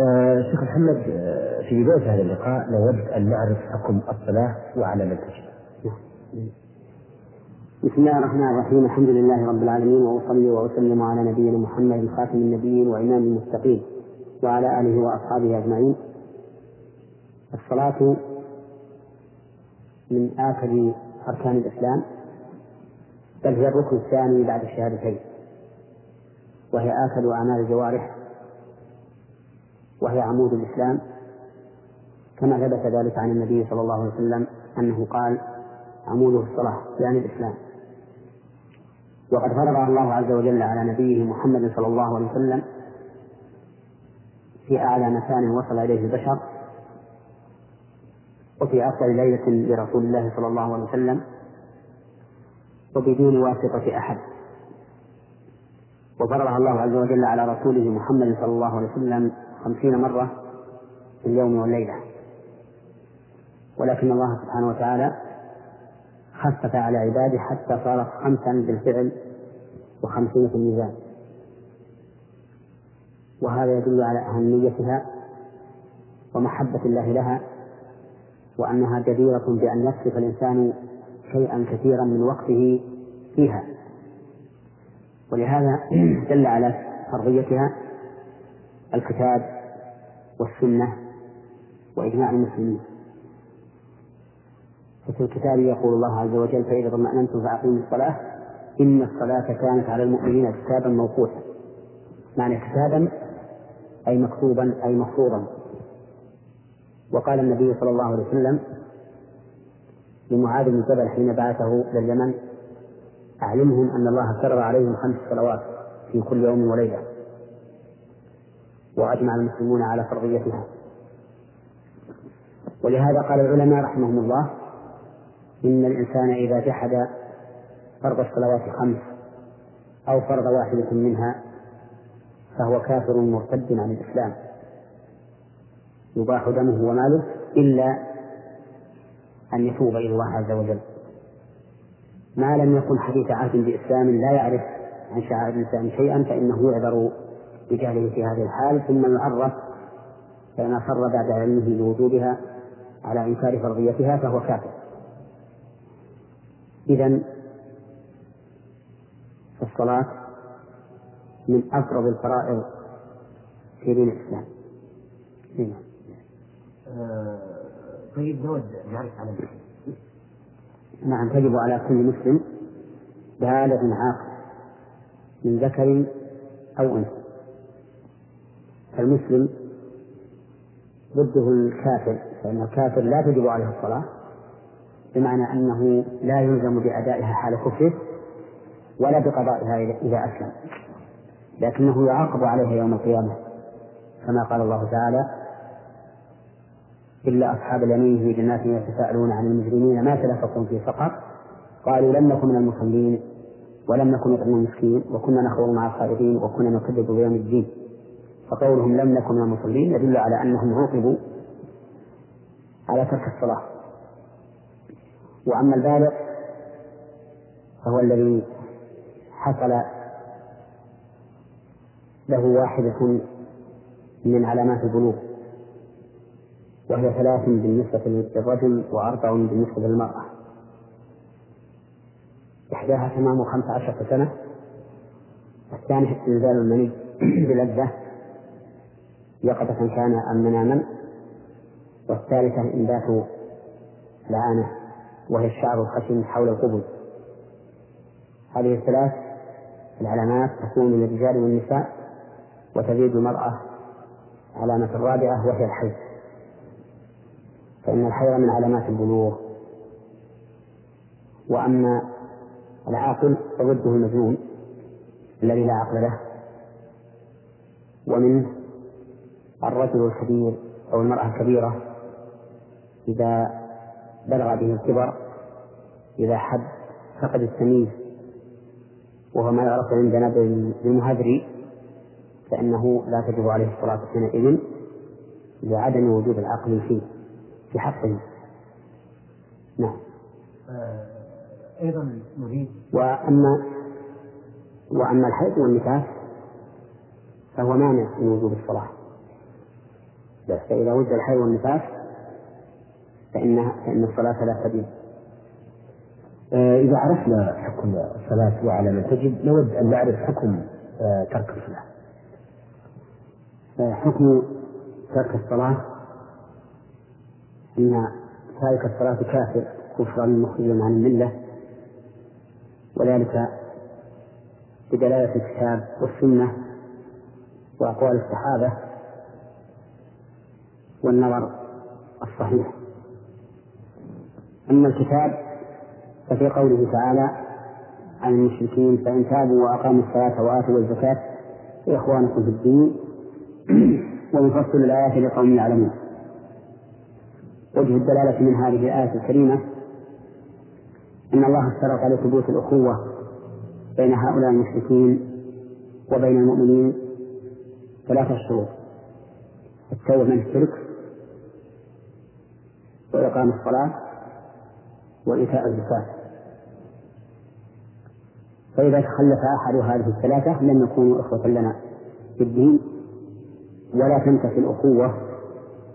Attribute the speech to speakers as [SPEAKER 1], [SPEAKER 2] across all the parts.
[SPEAKER 1] آه شيخ محمد آه في بداية هذا اللقاء نود أن نعرف حكم الصلاة وعلى من تجب.
[SPEAKER 2] بسم الله الرحمن الرحيم الحمد لله رب العالمين وأصلي وأسلم على نبينا محمد خاتم النبيين وإمام المتقين وعلى آله وأصحابه أجمعين الصلاة من آكد أركان الإسلام بل هي الركن الثاني بعد الشهادتين وهي آكد أعمال الجوارح وهي عمود الإسلام كما ثبت ذلك عن النبي صلى الله عليه وسلم أنه قال عموده الصلاة يعني الإسلام. وقد فرضها الله عز وجل على نبيه محمد صلى الله عليه وسلم في أعلى مكان وصل إليه البشر وفي أفضل ليلة لرسول الله صلى الله عليه وسلم وبدون واسطة أحد. وفرضها الله عز وجل على رسوله محمد صلى الله عليه وسلم خمسين مرة في اليوم والليلة. ولكن الله سبحانه وتعالى خفف على عباده حتى صارت خمسا بالفعل وخمسين في الميزان. وهذا يدل على أهميتها ومحبة الله لها وأنها جديرة بأن يصرف الإنسان شيئا كثيرا من وقته فيها. ولهذا دل على فرضيتها الكتاب والسنة وإجماع المسلمين. ففي الكتاب يقول الله عز وجل فإذا اطمأننتم فأقيموا الصلاة إن الصلاة كانت على المؤمنين كتابا موقوتا. معنى كتابا أي مكتوبا أي مفروضا وقال النبي صلى الله عليه وسلم لمعاذ بن جبل حين بعثه إلى اليمن أعلمهم أن الله فرض عليهم خمس صلوات في كل يوم وليلة. وأجمع المسلمون على فرضيتها. ولهذا قال العلماء رحمهم الله إن الإنسان إذا جحد فرض الصلوات الخمس أو فرض واحدة منها فهو كافر مرتد عن الإسلام. يباح دمه وماله إلا أن يتوب إلى الله عز وجل. ما لم يكن حديث عهد بإسلام لا يعرف عن شعائر الإسلام شيئا فإنه يعذر بجهله في هذه الحال ثم يعرف فإن أصر بعد علمه بوجوبها على إنكار فرضيتها فهو كافر. إذا الصلاة من أفرض الفرائض في دين الإسلام. هنا.
[SPEAKER 1] آه، طيب نود نعرف على
[SPEAKER 2] نعم تجب على كل مسلم بالغ عاقل من ذكر أو أنثى. فالمسلم ضده الكافر فإن الكافر لا تجب عليه الصلاة بمعنى أنه لا يلزم بأدائها حال كفره ولا بقضائها إذا أسلم. لكنه يعاقب عليها يوم القيامة كما قال الله تعالى إلا أصحاب اليمين في جنات يتساءلون عن المجرمين ما سلككم في سقر قالوا لم نكن من المصلين ولم نكن نطعم المسكين وكنا نخوض مع الخالدين وكنا نكذب بيوم الدين. فقولهم لم نكن من المصلين يدل على أنهم عوقبوا على ترك الصلاة. وأما البالغ فهو الذي حصل له واحدة من علامات البلوغ وهي ثلاث بالنسبة للرجل وأربع بالنسبة للمرأة. إحداها تمام خمس عشرة سنة الثانية استنزال المني بلذة يقظة كان أم مناما والثالثة إنبات العانة وهي الشعر الخشن حول القبل. هذه الثلاث العلامات تكون من الرجال والنساء وتزيد المرأة علامة الرابعة وهي الحيض. فإن الحيض من علامات البلوغ. وأما العاقل فضده المجنون الذي لا عقل له. ومنه الرجل الكبير أو المرأة الكبيرة إذا بلغ به الكبر إذا حد فقد التمييز وهو ما يعرف عندنا بالمهذري فإنه لا تجب عليه الصلاة حينئذ لعدم وجود العقل فيه في حقه نعم.
[SPEAKER 1] آه، أيضا نريد
[SPEAKER 2] وأما وأما الحيض والنفاس فهو مانع من وجوب الصلاة. فإذا وجد الحي والنفاس فإن فإن الصلاة لا تجب.
[SPEAKER 1] آه، إذا عرفنا حكم الصلاة وعلى من تجب نود أن نعرف حكم آه، ترك الصلاة.
[SPEAKER 2] آه، حكم ترك الصلاة أن تارك الصلاة كافر كفرا مخرجا عن الملة وذلك بدلالة الكتاب والسنة وأقوال الصحابة والنظر الصحيح. أما الكتاب ففي قوله تعالى عن المشركين فإن تابوا وأقاموا الصلاة وآتوا الزكاة فإخوانكم في الدين ونفصل الآيات لقوم يعلمون. وجه الدلالة من هذه الآية الكريمة أن الله اشترط لثبوت الأخوة بين هؤلاء المشركين وبين المؤمنين ثلاثة شروط. التوبة من الشرك وإقام الصلاة وإيتاء الزكاة. فإذا تخلف أحد هذه الثلاثة لم يكونوا إخوة لنا في الدين ولا تنتفي الأخوة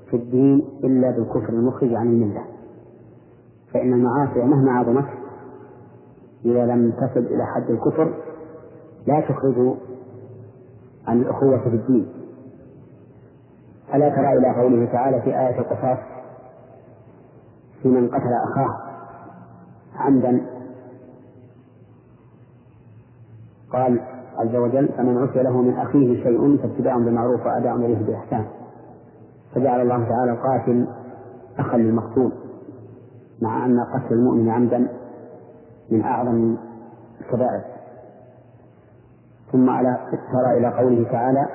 [SPEAKER 2] في الدين إلا بالكفر المخرج عن الملة. فإن المعاصي مهما عظمت إذا لم تصل إلى حد الكفر لا تخرج عن الأخوة في الدين. ألا ترى إلى قوله تعالى في آية القصاص في من قتل أخاه. عمدا. قال عز وجل فمن عفي له من أخيه شيء فاتباع بالمعروف وأداء إليه بإحسان. فجعل الله تعالى القاتل أخا للمقتول مع أن قتل المؤمن عمدا من أعظم الكبائر. ثم على ترى إلى قوله تعالى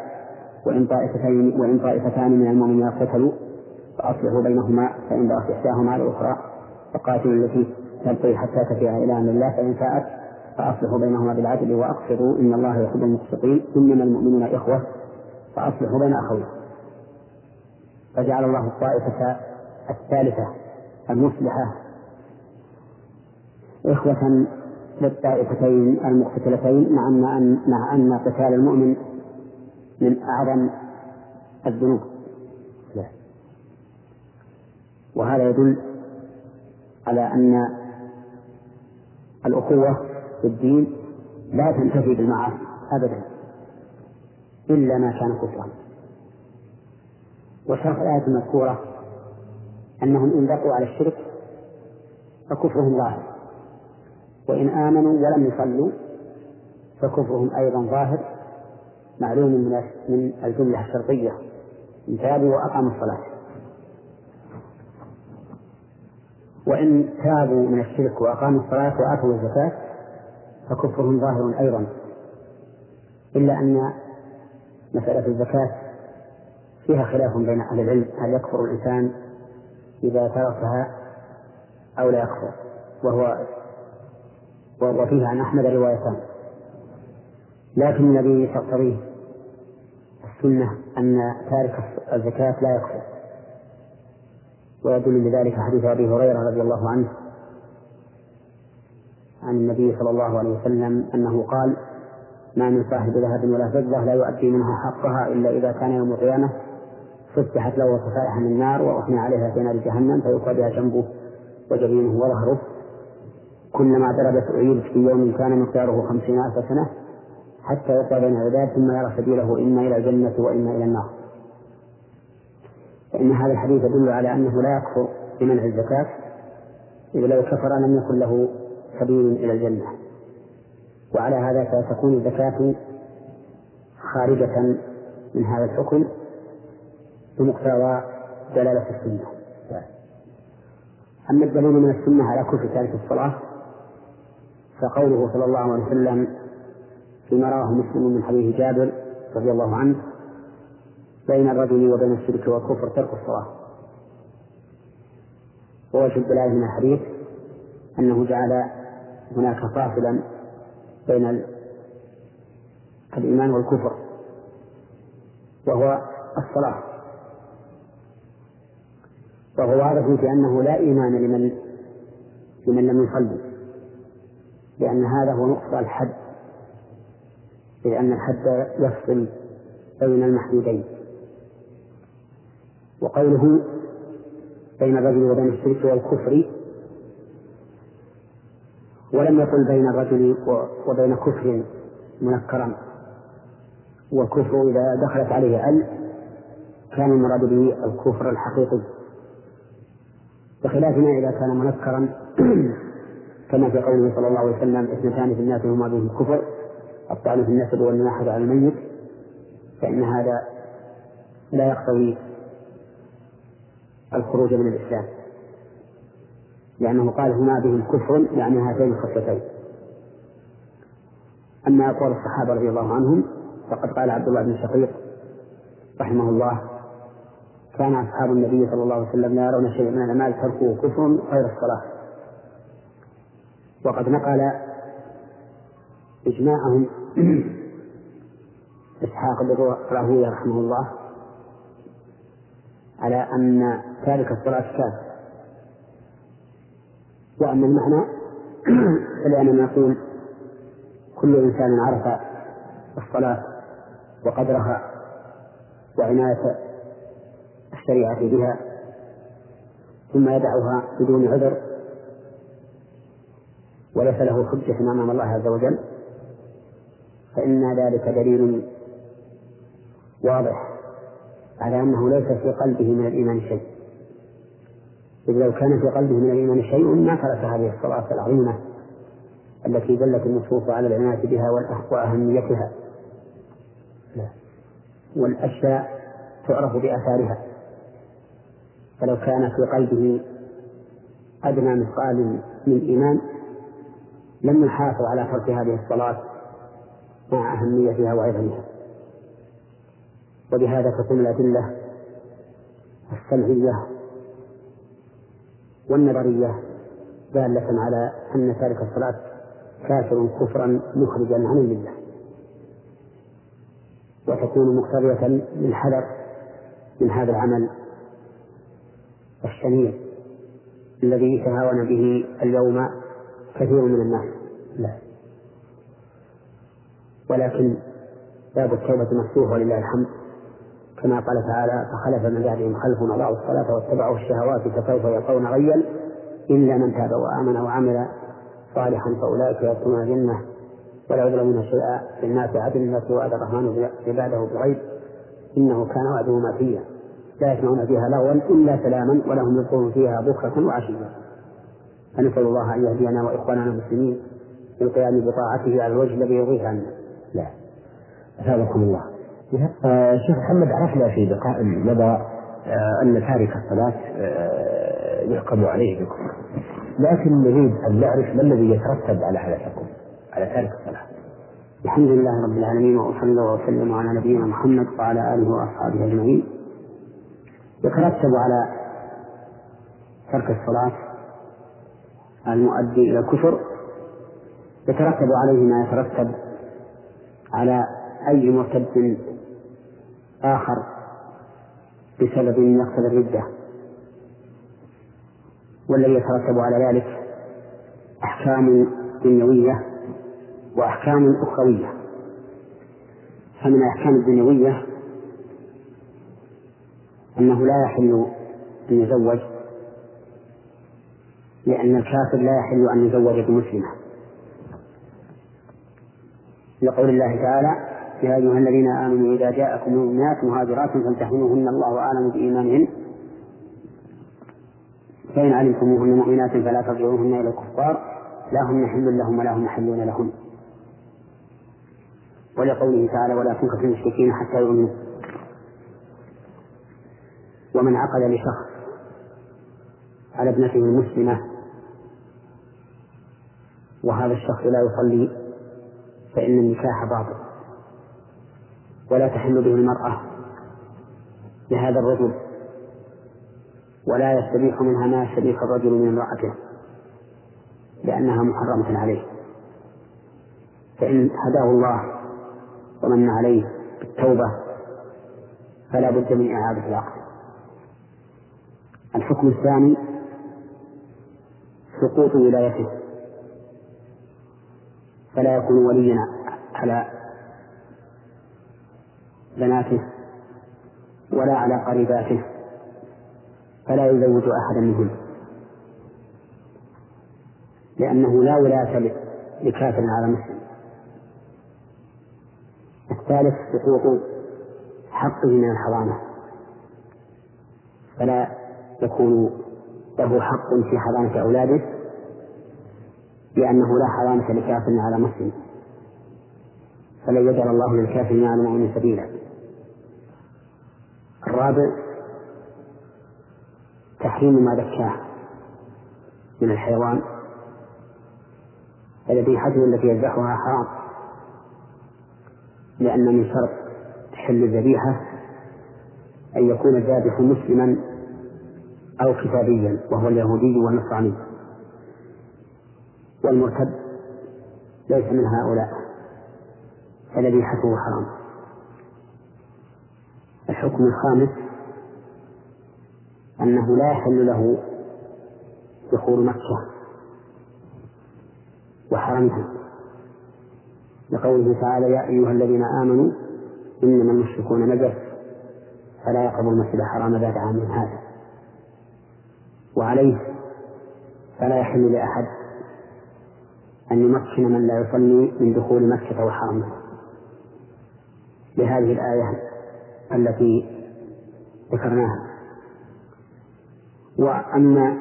[SPEAKER 2] وإن طائفتين وإن طائفتان من المؤمنين اقتتلوا فأصلحوا بينهما فإن بغت إحداهما على الأخرى فقاتلوا التي تبقي حتى تفيء إلى أمر الله فإن فاءت فأصلحوا بينهما بالعدل وأقسطوا إن الله يحب المقسطين إنما المؤمنون إخوة فأصلحوا بين أخوين فجعل الله الطائفة الثالثة المصلحة إخوة للطائفتين المقتتلتين مع أن مع أن قتال المؤمن من أعظم الذنوب. وهذا يدل على أن الأخوة في الدين لا تنتفي بالمعاصي أبدا إلا ما كان كفرا. وشرح الآية المذكورة أنهم إن بقوا على الشرك فكفرهم ظاهر. وإن آمنوا ولم يصلوا فكفرهم أيضا ظاهر. معلوم من الجملة الشرطية إن تابوا وأقاموا الصلاة. وإن تابوا من الشرك وأقاموا الصلاة وآتوا الزكاة فكفرهم ظاهر أيضا. إلا أن مسألة الزكاة فيها خلاف بين أهل العلم هل يكفر الإنسان إذا تركها أو لا يكفر؟ وهو وفيها عن أحمد روايتان. لكن الذي تقتضيه السنة أن تارك الزكاة لا يكفر. ويدل لذلك حديث أبي هريرة رضي الله عنه عن النبي صلى الله عليه وسلم أنه قال ما من صاحب ذهب ولا فضة لا يؤدي منها حقها إلا إذا كان يوم القيامة فتحت له صفائح من نار وأحمي عليها في نار جهنم فيقعد بها جنبه وجبينه وظهره. كلما ضربت عيد في يوم كان مقداره خمسين ألف سنة حتى يقع بين العباد ثم يرى سبيله إما إلى الجنة وإما إلى النار. فإن هذا الحديث يدل على أنه لا يكفر بمنع الزكاة إذ لو كفر لم يكن له سبيل إلى الجنة. وعلى هذا فتكون الزكاة خارجة من هذا الحكم بمقتضى دلالة السنة. أما الدليل من السنة على كفر تارك الصلاة فقوله صلى الله عليه وسلم فيما رواه مسلم من حديث جابر رضي الله عنه بين الرجل وبين الشرك والكفر ترك الصلاة. ووجه الدلالة من الحديث أنه جعل هناك فاصلا بين الإيمان والكفر وهو الصلاة. وهو واضح في أنه لا إيمان لمن لمن لم يصلي لأن هذا هو نقص الحد لأن الحد يفصل بين المحدودين. وقوله بين الرجل وبين الشرك والكفر ولم يقل بين الرجل وبين كفر منكرا. والكفر إذا دخلت عليه أل كان المراد به الكفر الحقيقي. بخلاف ما إذا كان منكرا كما في قوله صلى الله عليه وسلم اثنتان في الناس هما بهم الكفر الطعن في النسب والناحة على الميت. فإن هذا لا يقتضي الخروج من الإسلام. لأنه قال هما بهم كفر يعني هاتين الخصلتين أما أقوال الصحابة رضي الله عنهم فقد قال عبد الله بن شقيق رحمه الله كان أصحاب النبي صلى الله عليه وسلم لا يرون شيئا من الأعمال تركه كفر غير الصلاة. وقد نقل إجماعهم إسحاق بن راهويه رحمه الله على أن تارك الصلاة كافر وأما المعنى فلأننا نقول كل إنسان عرف الصلاة وقدرها وعناية الشريعة بها ثم يدعها بدون عذر وليس له حجة أمام الله عز وجل فإن ذلك دليل واضح على أنه ليس في قلبه من الإيمان شيء. إذ لو كان في قلبه من الإيمان شيء ما ترك هذه الصلاة العظيمة التي دلت النصوص على العناية بها وأهميتها. والأشياء تعرف بآثارها. فلو كان في قلبه أدنى مثقال من إيمان لم يحافظ على ترك هذه الصلاة مع أهميتها وعظمها وبهذا تكون الأدلة السمعية والنظرية دالة على أن تارك الصلاة كافر كفرا مخرجا عن الملة. وتكون مقتضية للحذر من هذا العمل الشنيع الذي يتهاون به اليوم كثير من الناس. لا. ولكن باب التوبة مفتوح ولله الحمد. كما قال تعالى فخلف من بعدهم خلف أضاعوا الصلاة واتبعوا الشهوات فسوف يلقون غيا إلا من تاب وآمن وعمل صالحا فأولئك يدخلون الجنة ولا يظلمون شيئا في الناس عدل التي وعد الرحمن عباده بالغيب إنه كان وعده ماتيا لا يسمعون فيها لغوا إلا سلاما ولهم يلقون فيها بكرة وعشيا فنسأل الله أن يهدينا وإخواننا المسلمين بالقيام بطاعته على الوجه الذي يرضيه عنا.
[SPEAKER 1] لا. أثابكم الله. آه شيخ محمد عرفنا في لقاء مضى آه أن تارك الصلاة آه يحكم عليه بالكفر. لكن نريد أن نعرف ما الذي يترتب على هذا الحكم على تارك الصلاة.
[SPEAKER 2] الحمد لله رب العالمين وأصلي وأسلم على نبينا محمد وعلى آله وأصحابه أجمعين. يترتب على ترك الصلاة المؤدي إلى الكفر يترتب عليه ما يترتب على أي مرتد آخر بسبب يقتضي الردة والذي يترتب على ذلك أحكام دنيوية وأحكام أخروية. فمن الأحكام الدنيوية أنه لا يحل أن يزوج لأن الكافر لا يحل أن يزوج بمسلمة. لقول الله تعالى يا أيها الذين آمنوا إذا جاءكم مؤمنات مهاجرات فامتحنوهن الله أعلم بإيمانهن. فإن علمتموهن مؤمنات فلا ترجعوهن إلى الكفار. لا هم حل لهم ولا هم يحلون لهم. ولقوله تعالى ولا تنكحوا المشركين حتى يؤمنوا. ومن عقد لشخص على ابنته المسلمة وهذا الشخص لا يصلي فإن النكاح باطل. ولا تحل به المرأة لهذا الرجل ولا يستبيح منها ما يستبيح الرجل من امرأته لأنها محرمة عليه. فإن هداه الله ومن عليه بالتوبة فلا بد من إعادة العقد الحكم الثاني سقوط ولايته فلا يكون وليا على بناته ولا على قريباته فلا يزوج أحدا منهم. لأنه لا ولاية لكافر على مسلم. الثالث سقوط حقه من الحضانة فلا يكون له حق في حضانة أولاده لأنه لا حضانة لكافر على مسلم. فلن يجعل الله للكافرين على المؤمن سبيلا. الرابع تحريم ما ذكاه من الحيوان فذبيحته التي يذبحها حرام لأن من شرط حل الذبيحة أن يكون الذابح مسلما أو كتابيا وهو اليهودي والنصراني. والمرتد ليس من هؤلاء فذبيحته حرام. الحكم الخامس أنه لا يحل له دخول مكة وحرمها. لقوله تعالى يا أيها الذين آمنوا إنما المشركون نجس فلا يقربوا المسجد الحرام بعد عام هذا. وعليه فلا يحل لأحد أن يمكن من لا يصلي من دخول مكة وحرمها. لهذه الآية التي ذكرناها. وأما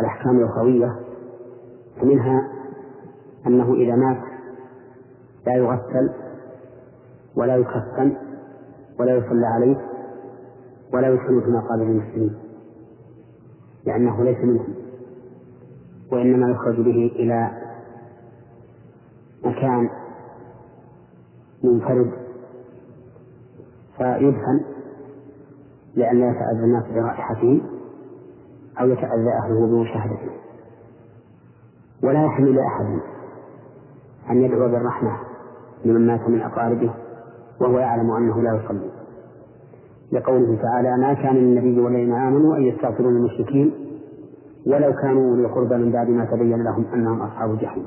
[SPEAKER 2] الأحكام الأخوية فمنها أنه إذا مات لا يغسل ولا يكفن ولا يصلى عليه ولا يدخل في مقابر المسلمين لأنه ليس منهم وإنما يخرج به إلى مكان منفرد فيدفن لئلا يتأذى الناس برائحته أو يتأذى أهله بمشاهدته ولا يحل لأحد أن يدعو بالرحمة لمن مات من أقاربه وهو يعلم أنه لا يصلي. لقوله تعالى ما كان للنبي والذين آمنوا أن يستغفروا للمشركين ولو كانوا أولي قربى من بعد ما تبين لهم أنهم أصحاب الجحيم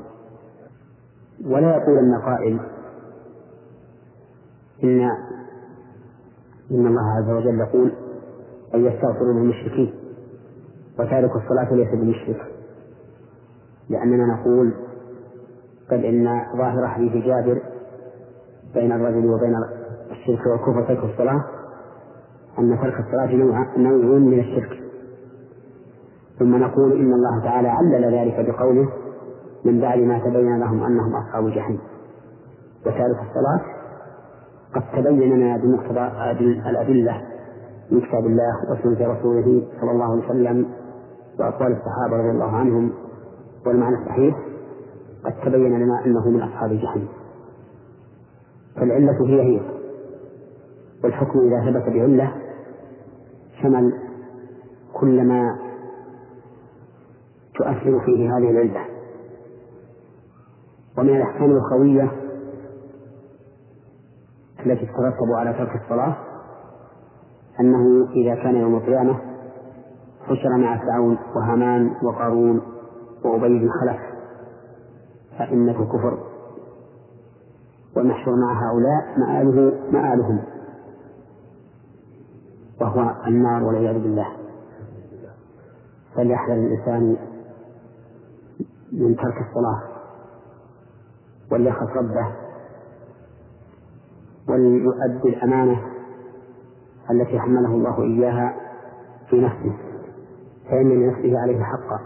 [SPEAKER 2] ولا يقولن قائل إن إن الله عز وجل يقول أن يستغفروا للمشركين وتارك الصلاة ليس بمشرك. لأننا نقول بل إن ظاهر حديث جابر بين الرجل وبين الشرك والكفر ترك الصلاة أن ترك الصلاة نوع من الشرك. ثم نقول إن الله تعالى علل ذلك بقوله من بعد ما تبين لهم أنهم أصحاب الجحيم وتارك الصلاة قد تبين لنا بمقتضى الأدلة من كتاب الله وسنة رسوله صلى الله عليه وسلم وأقوال الصحابة رضي الله عنهم والمعنى الصحيح قد تبين لنا أنه من أصحاب الجحيم. فالعلة هي هي والحكم إذا ثبت بعلة شمل كل ما تؤثر فيه هذه العلة. ومن الأحكام الأخوية التي تترتب على ترك الصلاة أنه إذا كان يوم القيامة حشر مع فرعون وهامان وقارون وأبي بن خلف فإنه كفر. والمحشور مع هؤلاء مآله مآلهم. وهو النار والعياذ بالله. فليحذر الإنسان من ترك الصلاة وليخف ربه وليؤدي الأمانة التي حمله الله إياها في نفسه فإن لنفسه عليه حقا.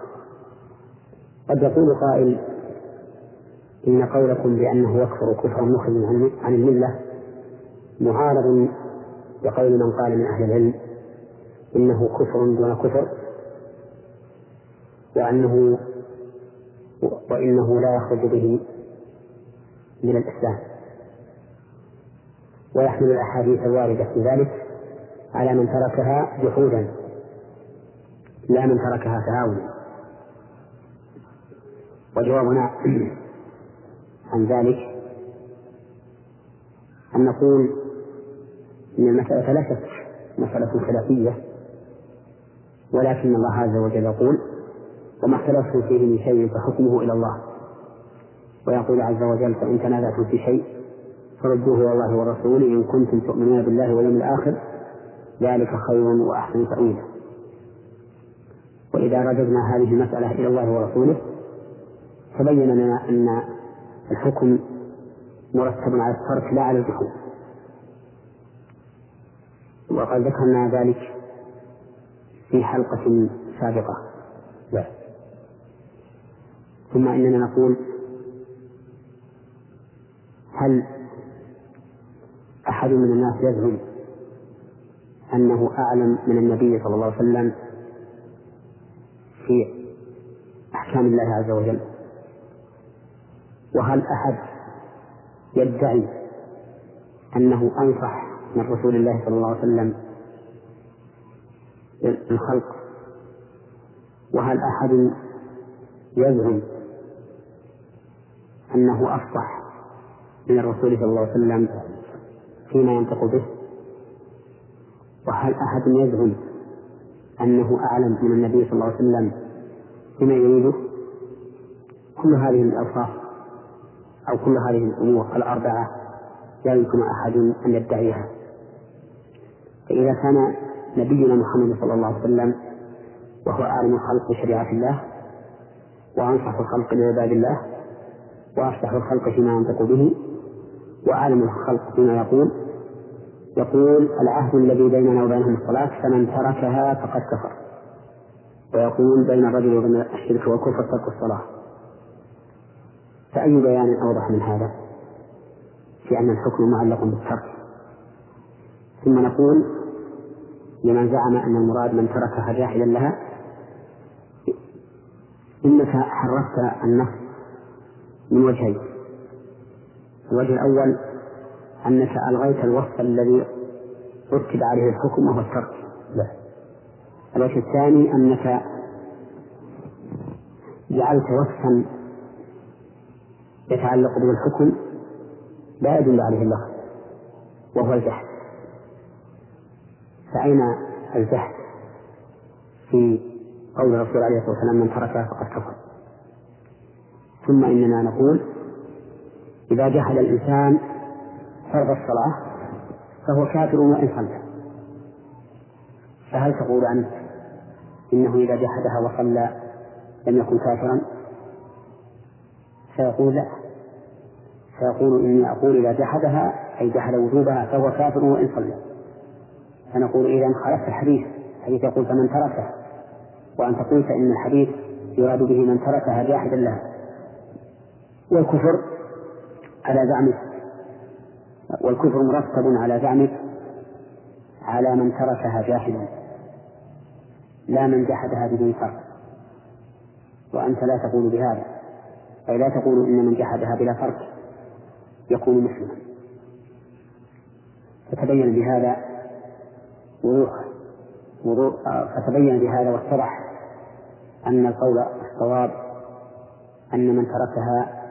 [SPEAKER 2] قد يقول قائل إن قولكم بأنه يكفر كفرا مخرجا عن الملة معارض بقول من قال من أهل العلم إنه كفر دون كفر وأنه وإنه لا يخرج به من الإسلام. ويحمل الأحاديث الواردة في ذلك على من تركها جحودا لا من تركها تهاونا وجوابنا عن ذلك أن نقول إن المسألة شك مسألة خلافية ولكن الله عز وجل يقول وما اختلفتم فيه من شيء فحكمه إلى الله ويقول عز وجل فإن تنازعتم في شيء فردوه إلى الله ورسوله إن كنتم تؤمنون بالله واليوم الآخر. ذلك خير وأحسن تأويلا وإذا رددنا هذه المسألة إلى الله ورسوله تبين لنا أن الحكم مرتب على الترك لا على الدخول وقد ذكرنا ذلك في حلقة سابقة. لا. ثم إننا نقول هل أحد من الناس يزعم أنه أعلم من النبي صلى الله عليه وسلم في أحكام الله عز وجل. وهل أحد يدعي أنه أنصح من رسول الله صلى الله عليه وسلم الخلق وهل أحد يزعم أنه أفصح من الرسول صلى الله عليه وسلم فيما ينطق به؟ وهل أحد يزعم أنه أعلم من النبي صلى الله عليه وسلم بما يريده؟ كل هذه الأوصاف أو كل هذه الأمور الأربعة لا يمكن أحد أن يدعيها. فإذا كان نبينا محمد صلى الله عليه وسلم وهو أعلم الخلق بشريعة الله وأنصح الخلق لعباد الله وأفتح الخلق فيما ينطق به وأعلم الخلق فيما يقول يقول العهد الذي بيننا وبينهم الصلاة فمن تركها فقد كفر. ويقول بين الرجل وبين الشرك والكفر ترك الصلاة. فأي بيان أوضح من هذا؟ في أن الحكم معلق بالترك. ثم نقول لمن زعم أن المراد من تركها جاحدا لها إنك حرفت النص من وجهين. الوجه الأول أنك ألغيت الوصف الذي رتب عليه الحكم وهو الترك. لا. الوجه الثاني أنك جعلت وصفا يتعلق بالحكم لا يدل عليه اللفظ وهو الجحد فأين الجحد في قول الرسول عليه الصلاة والسلام من تركها فقد كفر. ثم إننا نقول إذا جحد الإنسان فرض الصلاة فهو كافر وإن صلى. فهل تقول أنت إنه إذا جحدها وصلى لم يكن كافرا؟ فيقول لا. فيقول إني أقول إذا جحدها أي جحد وجوبها فهو كافر وإن صلى. فنقول إذا خالفت الحديث. الحديث يقول فمن تركها. وأنت قلت إن الحديث يراد به من تركها جاحدا لها. والكفر على زعمك. والكفر مرتب على زعمك على من تركها جاحدا لا من جحدها بدون فرق. وأنت لا تقول بهذا أي لا تقول إن من جحدها بلا فرق يكون مسلما. فتبين بهذا وضوح وضوح فتبين بهذا واتضح أن القول الصواب أن من تركها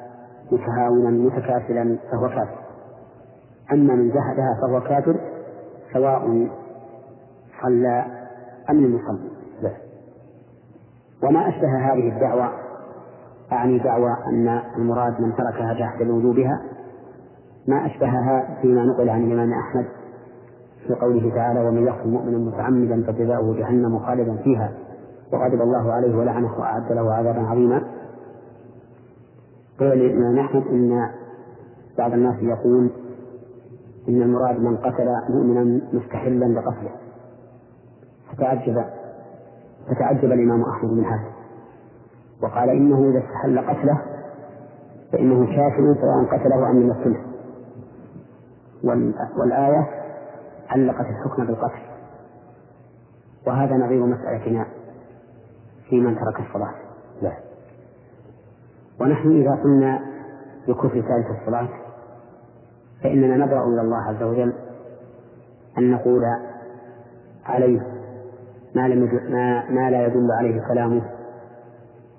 [SPEAKER 2] متهاونا متكاسلا فهو كافر. أما من جحدها فهو كافر سواء صلى أم لم يصلي. وما أشبه هذه الدعوة أعني دعوى أن المراد من تركها جحدا لوجوبها ما أشبهها فيما نقل عن الإمام أحمد في قوله تعالى ومن يقتل مؤمنا متعمدا فجزاؤه جهنم خالدا فيها وغضب الله عليه ولعنه وأعد له عذابا عظيما. قيل للإمام أحمد إن بعض الناس يقول إن المراد من قتل مؤمنا مستحلا بقتله. فتعجب فتعجب الإمام أحمد من هذا وقال إنه إذا استحل قتله فإنه كافر سواء قتله أم لم يقتله. والآية علقت الحكم بالقتل. وهذا نظير مسألتنا في من ترك الصلاة. لا ونحن إذا قلنا بكفر تارك الصلاة فإننا نبرأ إلى الله عز وجل أن نقول عليه ما, لم ما, ما لا يدل عليه كلامه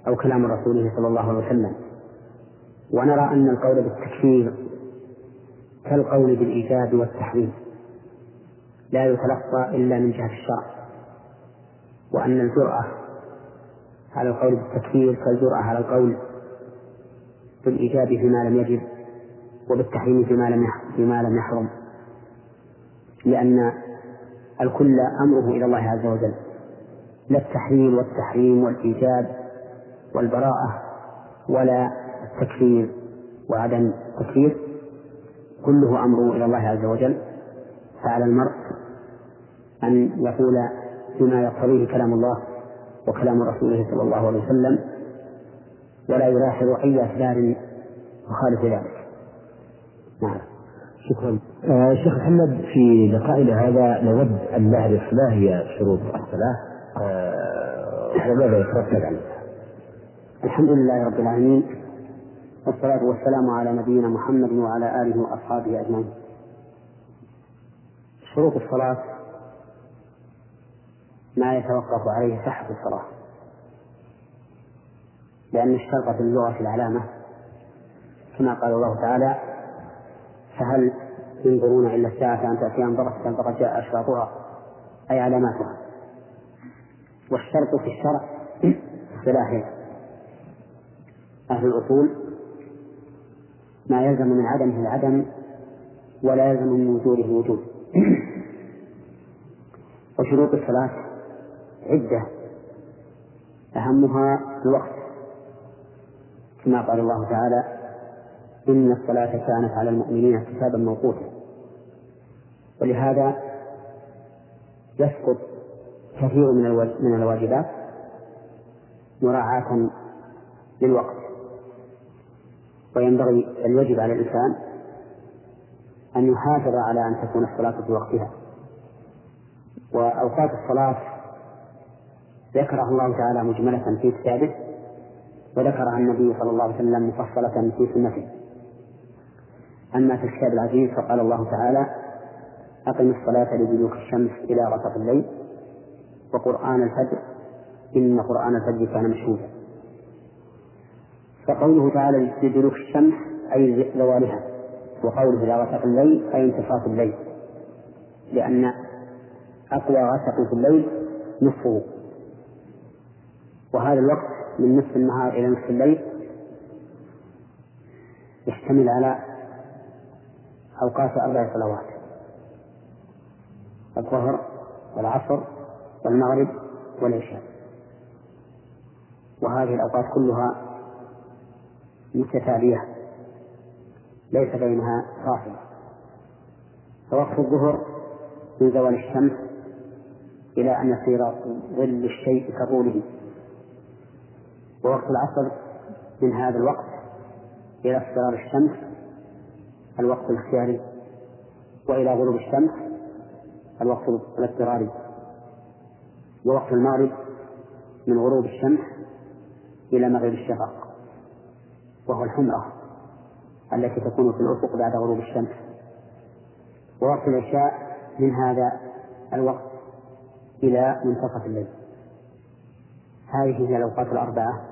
[SPEAKER 2] أو كلام رسوله صلى الله عليه وسلم. ونرى أن القول بالتكفير كالقول بالإيجاب والتحريم. لا يتلقى إلا من جهة الشرع. وأن الجرأة على القول بالتكفير كالجرأة على القول بالإيجاب فيما لم يجب وبالتحريم فيما لم فيما لم يحرم لأن الكل أمره إلى الله عز وجل. لا التحليل والتحريم والإيجاب والبراءة ولا التكفير وعدم التكفير كله أمره إلى الله عز وجل. فعلى المرء أن يقول بما يقتضيه كلام الله وكلام رسوله صلى الله عليه وسلم ولا يلاحظ أي أسباب تخالف ذلك.
[SPEAKER 1] نعم. شكرا. آه شيخ محمد في لقائنا هذا نود أن نعرف ما هي شروط الصلاة. آه وماذا يترتب عليها
[SPEAKER 2] الحمد لله رب العالمين والصلاة والسلام على نبينا محمد وعلى آله وأصحابه أجمعين. شروط الصلاة؟ ما يتوقف عليه صحة الصلاة. لأن الشرط في اللغة العلامة كما قال الله تعالى فهل ينظرون إلا الساعة أن تأتيهم بغتة فقد جاء أشراطها؟ أي علاماتها. والشرط في الشرع اصطلاحين أهل الأصول ما يلزم من عدمه العدم ولا يلزم من وجوده الوجود. وشروط الصلاة عدة أهمها الوقت. كما قال الله تعالى إن الصلاة كانت على المؤمنين كتابا موقوتا. ولهذا يسقط كثير من من الواجبات مراعاة للوقت. وينبغي الواجب على الإنسان أن يحافظ على أن تكون الصلاة في وقتها. وأوقات الصلاة ذكرها الله تعالى مجملة في كتابه وذكرها النبي صلى الله عليه وسلم مفصلة في سنته. أما في الكتاب العزيز فقال الله تعالى أقم الصلاة لدلوك الشمس إلى غسق الليل وقرآن الفجر إن قرآن الفجر كان مشهودا. فقوله تعالى لدلوك الشمس أي زوالها وقوله إلى غسق الليل أي انتصاف الليل. لأن أقوى غسق في الليل نصفه. وهذا الوقت من نصف النهار إلى نصف الليل يشتمل على أوقات أربع صلوات الظهر والعصر والمغرب والعشاء. وهذه الأوقات كلها متتالية ليس بينها فاصل. فوقت الظهر من زوال الشمس إلى أن يصير ظل الشيء كطوله. ووقت العصر من هذا الوقت إلى اصفرار الشمس الوقت الاختياري وإلى غروب الشمس الوقت الاضطراري ووقت المغرب من غروب الشمس إلى مغرب الشفق وهو الحمرة التي تكون في الأفق بعد غروب الشمس. ووقت العشاء من هذا الوقت إلى منتصف الليل. هذه هي الأوقات الأربعة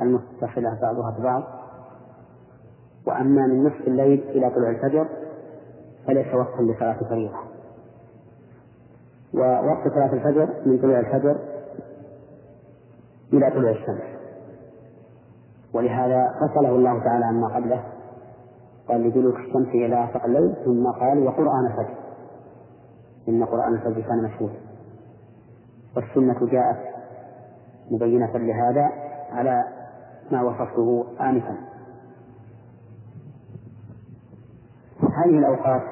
[SPEAKER 2] المتصلة بعضها ببعض. وأما من نصف الليل إلى طلوع الفجر فليس وقتا لصلاة الفريضة. ووقت صلاة الفجر من طلوع الفجر إلى طلوع الشمس. ولهذا فصله الله تعالى عما قبله. قال لدلوك الشمس إلى غسق الليل ثم قال وقرآن الفجر. إن قرآن الفجر كان مشهودا والسنة جاءت مبينة لهذا على ما وصفته آنفا. هذه الأوقات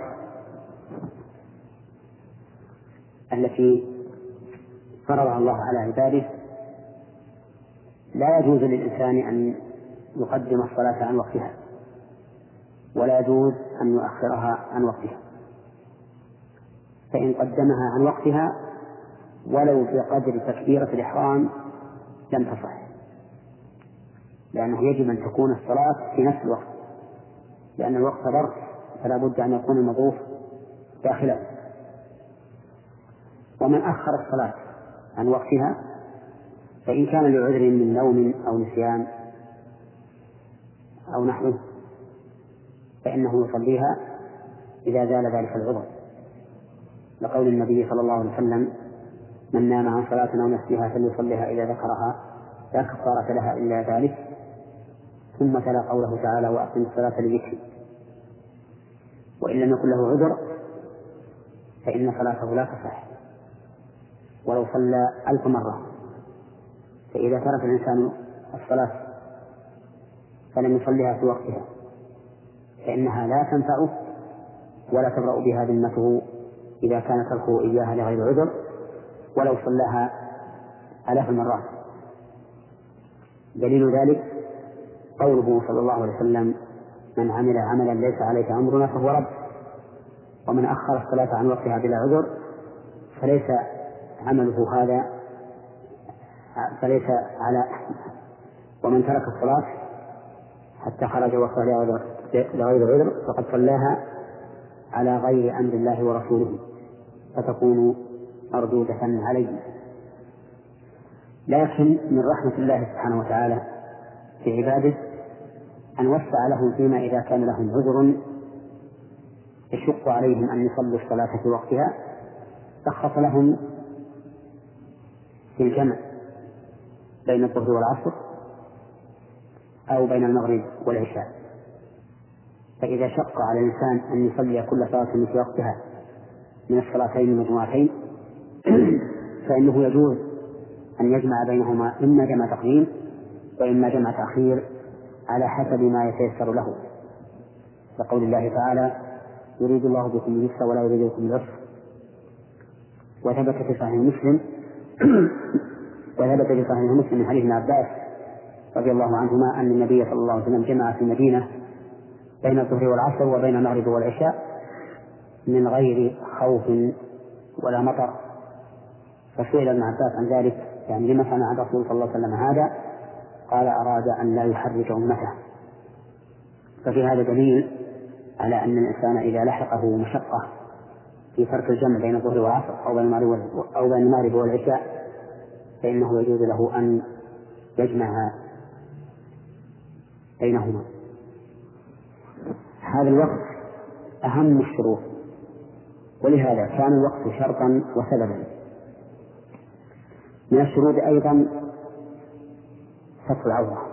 [SPEAKER 2] التي فرضها الله على عباده لا يجوز للإنسان أن يقدم الصلاة عن وقتها ولا يجوز أن يؤخرها عن وقتها. فإن قدمها عن وقتها ولو بقدر تكبيرة الإحرام لم تصح. لأنه يجب أن تكون الصلاة في نفس الوقت. لأن الوقت ظرف فلا بد أن يكون المظروف داخله ومن أخر الصلاة عن وقتها فإن كان لعذر من نوم أو نسيان أو نحوه فإنه يصليها إذا زال ذلك العذر. لقول النبي صلى الله عليه وسلم من نام عن صلاة أو نسيها فليصليها إذا ذكرها لا كفارة لها إلا ذلك. ثم تلا قوله تعالى وأقم الصلاة لذكري. وإن لم يكن له عذر فإن صلاته لا تصح. ولو صلى ألف مرة فإذا ترك الإنسان الصلاة فلم يصليها في وقتها فإنها لا تنفعه ولا تبرأ بها ذمته إذا كان تركه إياها لغير عذر ولو صلاها آلاف المرات. دليل ذلك قوله صلى الله عليه وسلم من عمل عملا ليس عليه أمرنا فهو رد ومن أخر الصلاة عن وقتها بلا عذر فليس عمله هذا فليس على ومن ترك الصلاة حتى خرج وقتها لغير عذر فقد صلاها على غير أمر الله ورسوله فتكون مردودة عليه لكن من رحمة الله سبحانه وتعالى في عباده أن وسع لهم فيما إذا كان لهم عذر يشق عليهم أن يصلوا الصلاة في وقتها رخص لهم في الجمع بين الظهر والعصر أو بين المغرب والعشاء. فإذا شق على الإنسان أن يصلي كل صلاة في وقتها من الصلاتين المجموعتين فإنه يجوز أن يجمع بينهما إما جمع تقديم وإما جمع تأخير على حسب ما يتيسر له. لقول الله تعالى يريد الله بكم اليسر ولا يريد بكم العسر. وثبت في صحيح مسلم وثبت في صحيح مسلم من حديث ابن عباس رضي الله عنهما أن النبي صلى الله عليه وسلم جمع في المدينة بين الظهر والعصر وبين المغرب والعشاء من غير خوف ولا مطر. فسئل ابن عباس عن ذلك يعني لما صنع الرسول صلى الله عليه وسلم هذا؟ قال أراد أن لا يحرج أمته. ففي هذا دليل على أن الإنسان إذا لحقه مشقة في ترك الجمع بين الظهر والعصر أو بين المغرب أو بين المغرب والعشاء فإنه يجوز له أن يجمع بينهما. هذا الوقت أهم الشروط ولهذا كان الوقت شرطا وسببا. من الشروط أيضا ستر العورة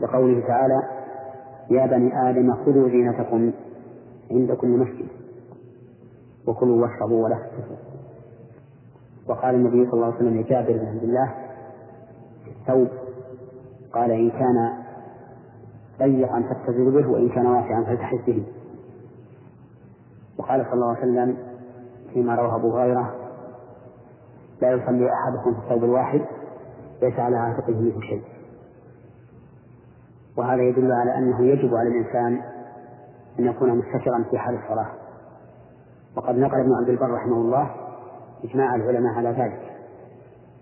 [SPEAKER 2] لقوله تعالى يا بني آدم خذوا زينتكم عند كل مسجد وكلوا واشربوا ولا تسرفوا وقال النبي صلى الله عليه وسلم لجابر بن عبد الله الثوب. قال إن كان ضيقا فاتزر به وإن كان واسعا فالتحس به. وقال صلى الله عليه وسلم فيما رواه أبو هريرة لا يصلي أحدكم في الثوب الواحد ليس على عاتقه منه شيء. وهذا يدل على أنه يجب على الإنسان أن يكون مستترا في حال الصلاة. وقد نقل ابن عبد البر رحمه الله إجماع العلماء على ذلك.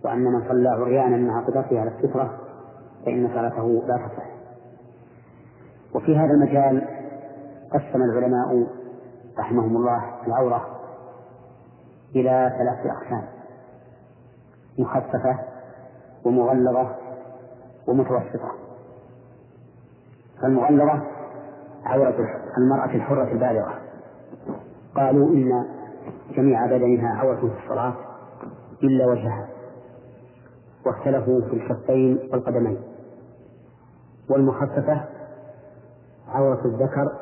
[SPEAKER 2] وأن من صلى عريانا مع قدرته على السترة فإن صلاته لا تصح. وفي هذا المجال قسم العلماء رحمهم الله العورة إلى ثلاثة أقسام. مخففة ومغلظة ومتوسطة. فالمغلظة عورة المرأة الحرة البالغة. قالوا إن جميع بدنها عورة في الصلاة إلا وجهها. واختلفوا في الكفين والقدمين. والمخففة عورة الذكر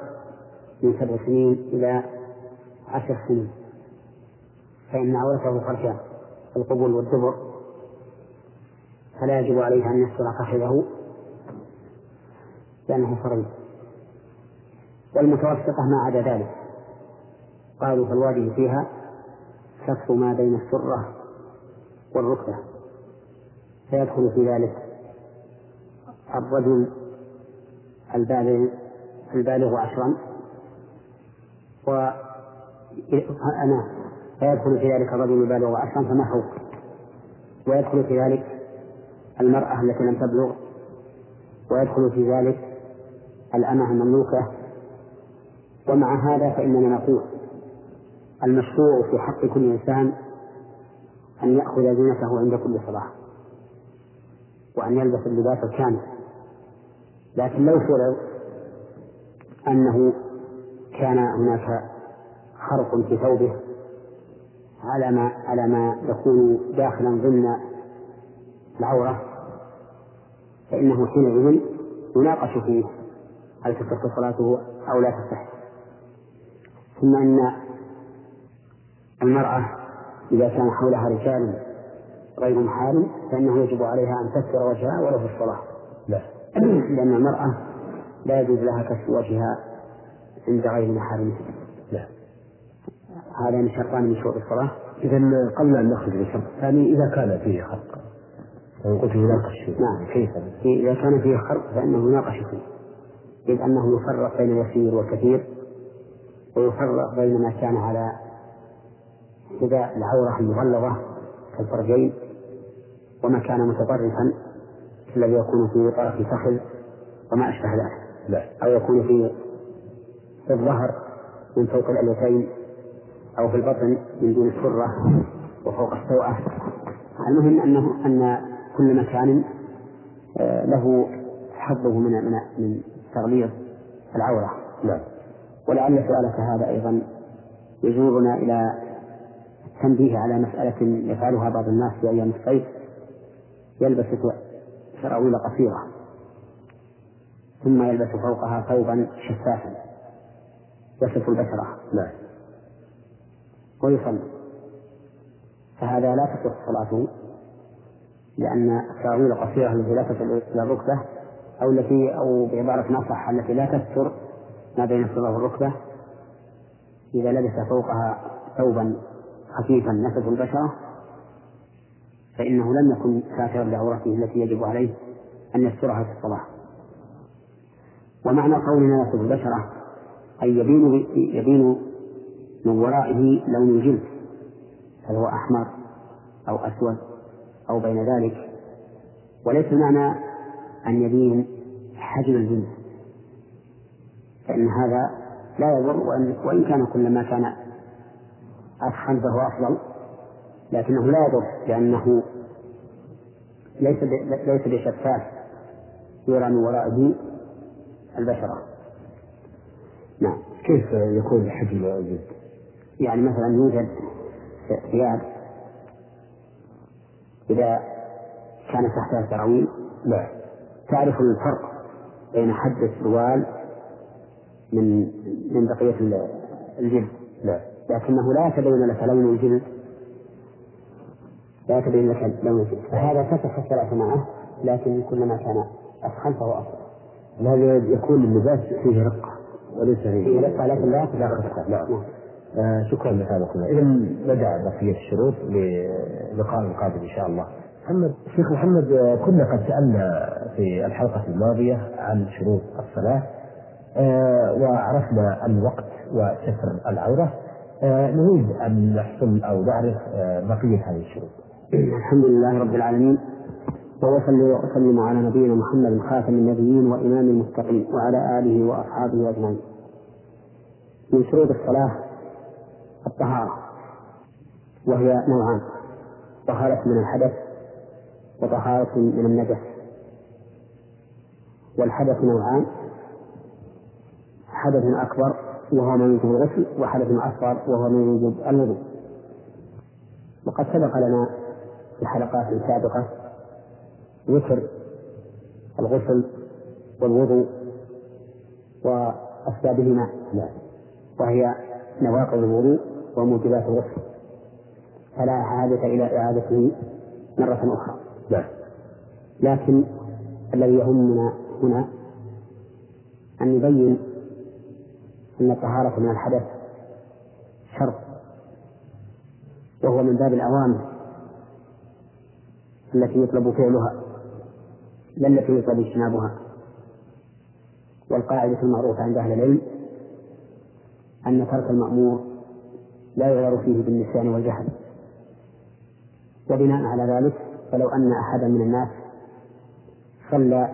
[SPEAKER 2] من سبع سنين إلى عشر سنين. فإن عورته خرجان القبول والدبر فلا يجب عليه أن يستر فخذه لأنه فريض. والمتوسطة ما عدا ذلك. قالوا فالواجب فيها كف ما بين السرة والركبة. فيدخل في ذلك الرجل البالغ البالغ عشرا. و أنا فيدخل في ذلك الرجل البالغ عشرا فما فوق ويدخل في ذلك المرأة التي لم تبلغ ويدخل في ذلك الأمة المملوكة. ومع هذا فإننا نقول المشروع في حق كل إنسان أن يأخذ زينته عند كل صلاة وأن يلبس اللباس الكامل. لكن لو فرض أنه كان هناك خرق في ثوبه على ما على ما يكون داخلا ضمن العورة فإنه حينئذ يناقش فيه هل تصح صلاته أو لا تصح ثم أن المرأة إذا كان حولها رجال غير محارم فإنه يجب عليها أن تستر وجهها ولو في الصلاة.
[SPEAKER 1] لا.
[SPEAKER 2] لأن المرأة لا يجوز لها كشف وجهها عند غير محارمها
[SPEAKER 1] لا.
[SPEAKER 2] هذان شرطان من شروط الصلاة.
[SPEAKER 1] إذا قبل أن نخرج بالشرط الثاني إذا كان فيه خلق لو قلت يناقش فيه.
[SPEAKER 2] نعم.
[SPEAKER 1] كيف؟
[SPEAKER 2] إذا كان فيه خلق فإنه يناقش فيه. إذ أنه يفرق بين اليسير والكثير ويفرق بين ما كان على حذاء العورة المغلظة كالفرجين وما كان متطرفا الذي يكون في طرف فخذ وما أشبه ذلك.
[SPEAKER 1] لا.
[SPEAKER 2] أو يكون في في الظهر من فوق الأليتين أو في البطن من دون السرة وفوق السوءة. المهم أنه أن كل مكان آه، له حظه من من من تغليظ العورة.
[SPEAKER 1] نعم.
[SPEAKER 2] ولعل سؤالك هذا أيضا يجرنا إلى التنبيه على مسألة يفعلها بعض الناس في أيام الصيف يلبس سراويل قصيرة ثم يلبس فوقها ثوبا شفافا يصف البشرة.
[SPEAKER 1] نعم.
[SPEAKER 2] ويصلي. فهذا لا تصح صلاته. لأن السراويل القصيرة التي لا تصل إلى الركبة أو التي أو بعبارة أصح التي لا تستر ما بين الصدر والركبة. إذا لبس فوقها ثوبا خفيفا نسف البشرة فإنه لم يكن ساترا لعورته التي يجب عليه أن يسترها في الصلاة ومعنى قولنا نسف البشرة أي يبين يبين من ورائه لون الجلد هل هو أحمر أو أسود. أو بين ذلك وليس معنى أن يبين حجم الجلد فإن هذا لا يضر وإن, وإن كان كلما كان أفخم فهو أفضل لكنه لا يضر لأنه ليس ليس بشفاف يرى من ورائه البشرة نعم
[SPEAKER 1] كيف يكون حجم الجلد؟
[SPEAKER 2] يعني مثلا يوجد ثياب إذا كان تحتها سراويل
[SPEAKER 1] نعم
[SPEAKER 2] تعرف الفرق بين حد السروال من من بقية الجلد.
[SPEAKER 1] نعم
[SPEAKER 2] لكنه لا يتبين لك لون الجلد. لا يتبين لك لون الجلد. فهذا تصح الصلاة معه لكن كلما كان أسخن فهو أفضل
[SPEAKER 1] هذا يكون اللباس فيه رقة وليس
[SPEAKER 2] فيه رقة لكن لا
[SPEAKER 1] لا. خفة نعم. آه شكرا لهذا إذا بدأ بقية الشروط للقاء القادم إن شاء الله. محمد شيخ محمد آه، كنا قد سألنا في الحلقة الماضية عن شروط الصلاة آه وعرفنا الوقت وستر العورة. آه نريد أن نحصل أو نعرف آه بقية هذه الشروط.
[SPEAKER 2] الحمد لله رب العالمين وأصلي وأسلم على نبينا محمد خاتم النبيين وإمام المتقين وعلى آله وأصحابه أجمعين. من شروط الصلاة الطهارة وهي نوعان طهارة من الحدث وطهارة من النجس. والحدث نوعان حدث أكبر وهو ما يوجب الغسل وحدث أصغر وهو ما يوجب الوضوء وقد سبق لنا في حلقات سابقة ذكر الغسل والوضوء وأسبابهما وهي نواقض الوضوء وموجبات الغسل. فلا حاجة إلى إعادته مرة أخرى.
[SPEAKER 1] نعم.
[SPEAKER 2] لكن الذي يهمنا هنا أن نبين أن الطهارة من الحدث شرط وهو من باب الأوامر التي يطلب فعلها لا التي يطلب اجتنابها. والقاعدة المعروفة عند أهل العلم أن ترك المأمور لا يغير فيه بالنسيان والجهل. وبناء على ذلك فلو أن أحدا من الناس صلى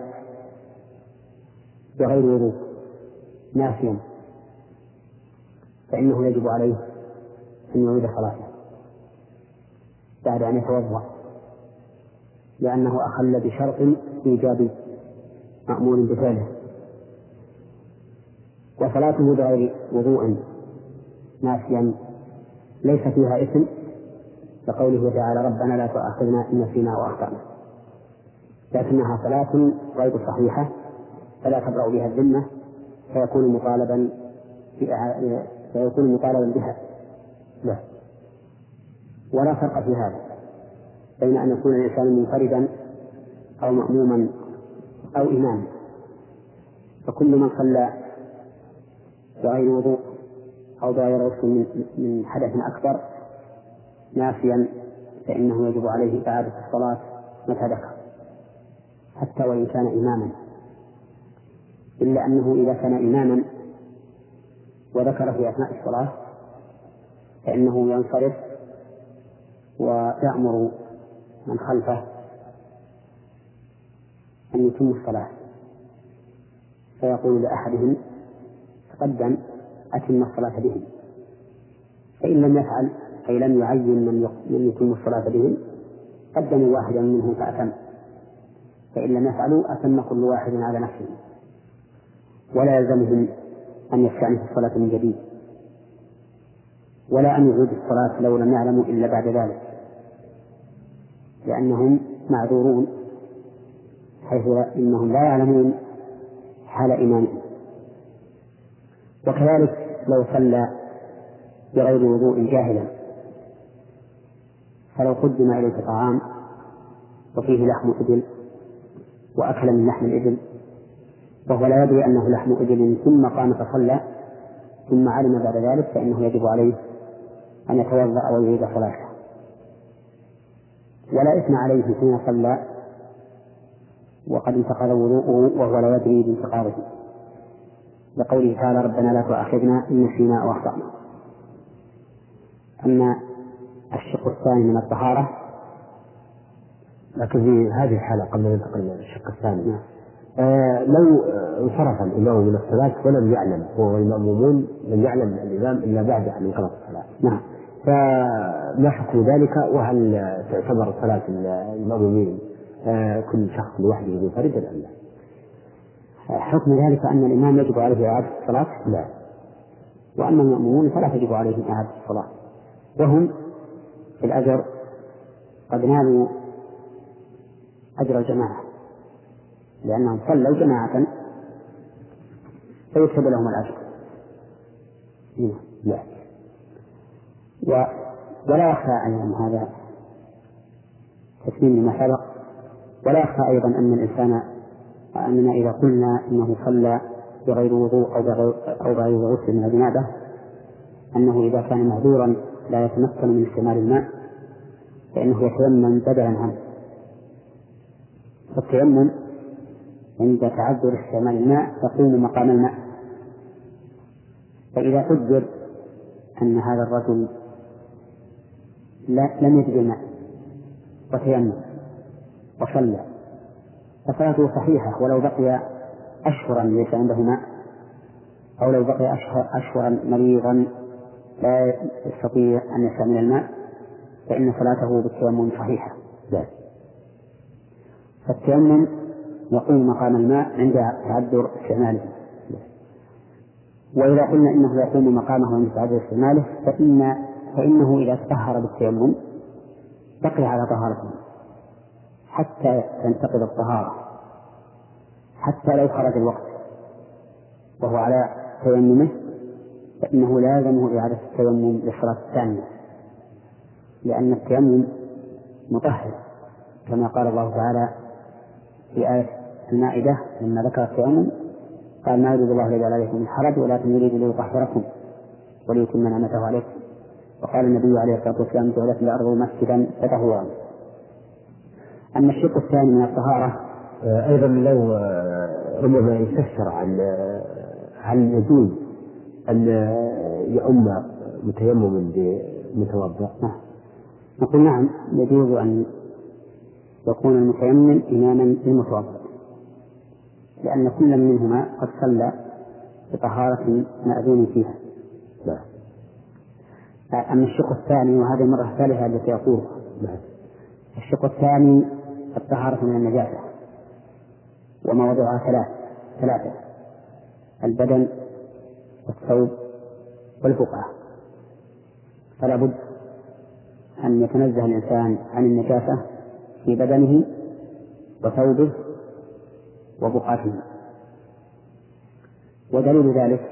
[SPEAKER 2] بغير وضوء ناسيا فإنه يجب عليه أن يعيد صلاته بعد أن يتوضأ لأنه أخل بشرط إيجابي مأمور بفعله. وصلاته بغير وضوء ناسيا ليس فيها إثم كقوله تعالى ربنا لا تؤاخذنا إن نسينا وأخطأنا لكنها صلاة غير صحيحة فلا تبرأ بها الذمة فيكون مطالبا فيكون مطالبا بها.
[SPEAKER 1] نعم
[SPEAKER 2] ولا فرق في هذا بين أن يكون الإنسان منفردا أو مأموما أو إماما فكل من صلى بغير وضوء أو بغير غسل من حدث أكبر. نافيا فإنه يجب عليه إعادة الصلاة متى ذكر. حتى وإن كان إماما. إلا أنه إذا كان إماما وذكر في أثناء الصلاة فإنه ينصرف ويأمر من خلفه أن يتم الصلاة. فيقول لأحدهم تقدم أتم الصلاة بهم. فإن لم يفعل أي لم يعين من من يتم الصلاة بهم قدموا واحدا منهم فأتم. فإن لم يفعلوا أتم كل واحد على نفسه. ولا يلزمهم أن يستأنف الصلاة من جديد. ولا أن يعيد الصلاة لو لم يعلموا إلا بعد ذلك. لأنهم معذورون حيث إنهم لا يعلمون حال إيمانهم وكذلك لو صلى بغير وضوء جاهلا فلو قدم إليه طعام وفيه لحم إبل وأكل من لحم الإبل وهو لا يدري أنه لحم إبل ثم قام فصلى ثم علم بعد ذلك فإنه يجب عليه أن يتوضأ ويعيد صلاته. ولا إثم عليه حين صلى وقد انتقض وضوءه وهو لا يدري بانتقاضه. لقوله تعالى ربنا لا تؤاخذنا إن نسينا أو أخطأنا أما الشق الثاني من الطهارة
[SPEAKER 1] لكن في هذه الحالة قبل أن ننتقل إلى الشق الثاني نعم. آه لو انصرف الإمام من الصلاة ولم يعلم هو والمأمومون لم يعلم الإمام إلا بعد أن انقضت الصلاة
[SPEAKER 2] نعم
[SPEAKER 1] فما حكم ذلك وهل تعتبر صلاة المأمومين آه كل شخص لوحده منفردا أم لا؟
[SPEAKER 2] حكم ذلك أن الإمام يجب عليه إعادة الصلاة؟
[SPEAKER 1] لا.
[SPEAKER 2] وأما المأمومون فلا تجب عليهم إعادة الصلاة. وهم في الأجر قد نالوا أجر الجماعة لأنهم صلوا جماعة فيكتب لهم الأجر.
[SPEAKER 1] لا.
[SPEAKER 2] و ولا يخفى أيضا هذا تسليم لما سبق. ولا يخفى أيضا أن الإنسان أننا إذا قلنا إنه صلى بغير وضوء أو بغير أو بغير غسل من الجنابة أنه إذا كان معذورا لا يتمكن من استعمال الماء فإنه يتيمم بدلا عنه. فالتيمم عند تعذر استعمال الماء يقوم مقام الماء. فإذا قدر أن هذا الرجل لا لم يجد الماء وتيمم وصلى فصلاته صحيحة ولو بقي أشهرا ليس عنده ماء أو لو بقي أشهر أشهرا مريضا لا يستطيع أن يستعمل الماء فإن صلاته بالتيمم صحيحة.
[SPEAKER 1] لا.
[SPEAKER 2] فالتيمم يقوم مقام الماء عند تعذر استعماله. وإذا قلنا إنه يقوم مقامه عند تعذر استعماله فإن فإنه إذا تطهر بالتيمم بقي على طهارته. حتى تنتقض الطهارة حتى لو خرج الوقت. وهو على تيممه فإنه لازمه إعادة التيمم للصلاة الثانية. لأن التيمم مطهر كما قال الله تعالى في آية المائدة لما ذكر التيمم قال ما يريد الله ليجعل عليكم من حرج ولكن يريد ليطهركم وليتم نعمته عليكم. وقال النبي عليه الصلاة والسلام جعلت الأرض مسجدا فتهورا أما الشق الثاني من الطهارة
[SPEAKER 1] آه، أيضا لو آه، ربما يفسر عن آه، هل يجوز أن يؤم متيمم بمتوضأ؟
[SPEAKER 2] نعم. نقول نعم يجوز أن يكون المتيمم إماما للمتوضأ لأن كل منهما قد صلى بطهارة مأذون فيها.
[SPEAKER 1] نعم.
[SPEAKER 2] أما الشق الثاني وهذه المرة الثالثة التي أقولها. الشق الثاني الطهارة من النجاسة وموضوعها ثلاث ثلاثة البدن والثوب والبقعة فلا بد أن يتنزه الإنسان عن النجاسة في بدنه وثوبه وبقعته. ودليل ذلك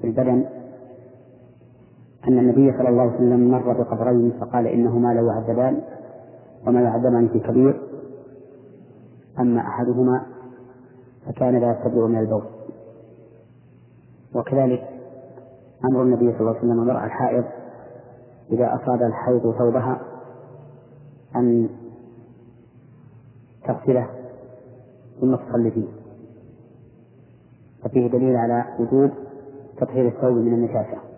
[SPEAKER 2] في البدن أن النبي صلى الله عليه وسلم مر بقبرين فقال إنهما لو يعذبان وما يعذبان في كبير أما أحدهما فكان لا يستبرئ من البول. وكذلك أمر النبي صلى الله عليه وسلم المرأة الحائض إذا أصاب الحيض ثوبها أن تغسله ثم تصلي فيه ففيه دليل على وجوب تطهير الثوب من النجاسة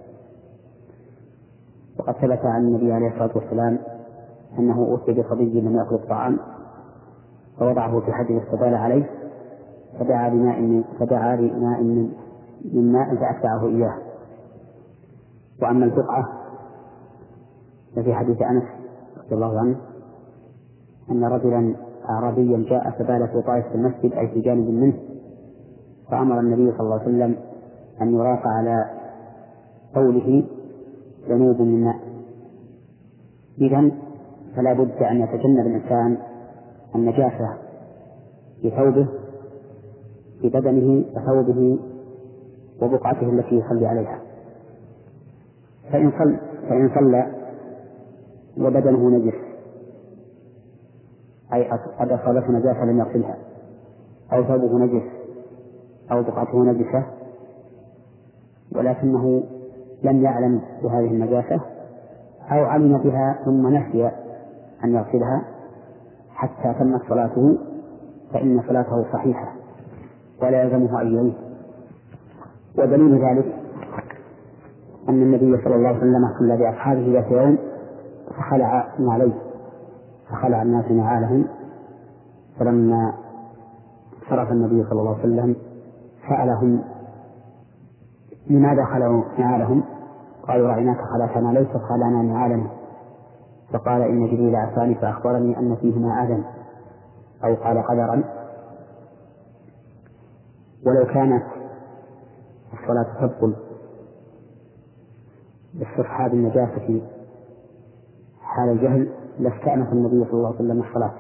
[SPEAKER 2] وقد ثبت عن النبي عليه الصلاة والسلام أنه أتي بصبي لم يأكل الطعام فوضعه في حجر استدال عليه فدعا بماء من فدعا بماء من من ماء فأتبعه إياه. وأما البقعة ففي حديث أنس رضي الله عنه أن رجلا أعرابيا جاء فبال في طائفة المسجد أي في جانب منه فأمر النبي صلى الله عليه وسلم أن يراق على قوله ذنوب من ماء. إذا فلا بد أن يتجنب الإنسان النجاسة في ثوبه في بدنه وثوبه وبقعته التي يصلي عليها. فإن صلى فإن صلى وبدنه نجس أي قد أصابته نجاسة لم يغسلها أو ثوبه نجس أو بقعته نجسة ولكنه لم يعلم بهذه النجاسة أو علم بها ثم نسي أن يغسلها حتى تمت صلاته فإن صلاته صحيحة ولا يلزمه أن يعيد ودليل ذلك أن النبي صلى الله عليه وسلم صلى بأصحابه ذات يوم فخلع عليه فخلع الناس نعالهم. فلما صرف النبي صلى الله عليه وسلم سألهم لماذا خلعوا نعالهم؟ قالوا رأيناك خلعتنا ليس خلعنا نعالنا فقال إن جبريل عفاني فأخبرني أن فيهما أذى أو قال قدرا. ولو كانت الصلاة تبطل باستصحاب النجاسة حال الجهل لاستأنف النبي صلى الله عليه وسلم الصلاة.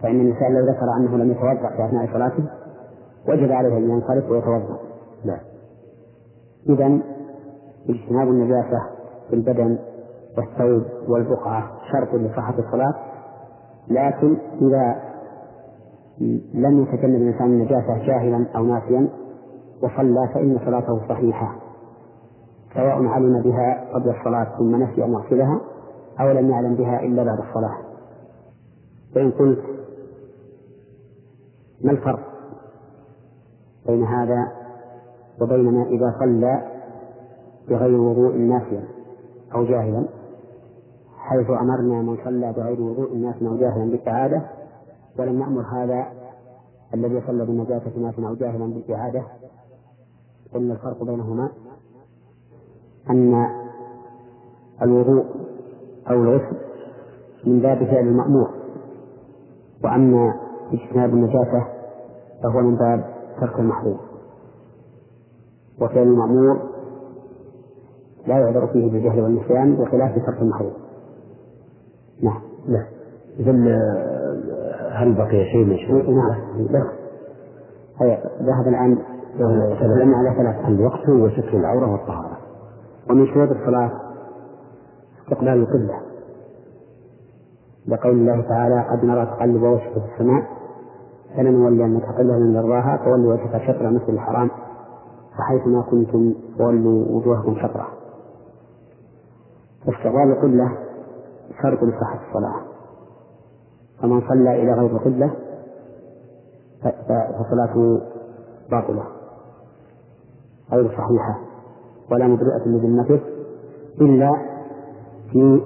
[SPEAKER 2] فإن الإنسان لو ذكر أنه لم يتوضأ في أثناء صلاته وجب عليه أن ينصرف ويتوضأ. لا. إذا اجتناب النجاسة في البدن والثوب والبقعة شرط لصحة الصلاة لكن إذا لم يتجنب الإنسان النجاسة جاهلا أو ناسيا وصلى فإن صلاته صحيحة سواء علم بها قبل الصلاة ثم نسي أن يغسلها أو لم يعلم بها إلا بعد الصلاة. فإن قلت ما الفرق بين هذا وبين ما إذا صلى بغير وضوء ناسيا أو جاهلا حيث أمرنا من صلى بغير وضوء ناسيا أو جاهلا بالإعادة ولم نأمر هذا الذي صلى بالنجاسة ناسيا أو جاهلا بالإعادة قلنا الفرق بينهما أن الوضوء أو الغسل من باب فعل المأمور وأما اجتناب النجاسة فهو من باب ترك المحظور. وفعل المأمور لا يعذر فيه بالجهل والنسيان بخلاف ترك المحظور نعم.
[SPEAKER 1] نعم. إذا آه، هل بقي شيء من شيء؟
[SPEAKER 2] نعم. ذهب الآن تكلمنا على ثلاث
[SPEAKER 1] الوقت وستر العورة والطهارة؟
[SPEAKER 2] ومن شروط الصلاة استقبال القبلة. لقول الله تعالى قد نرى تقلب وجهك في السماء فلنولينك قبلة من نرضاها فولي وجهك شطر مثل الحرام. فحيث ما كنتم فولوا وجوهكم شطرة. فاستقبال القبلة شرط لصحة الصلاة. فمن صلى إلى غير القبلة فصلاته باطلة غير صحيحة ولا مبرئة لذمته إلا في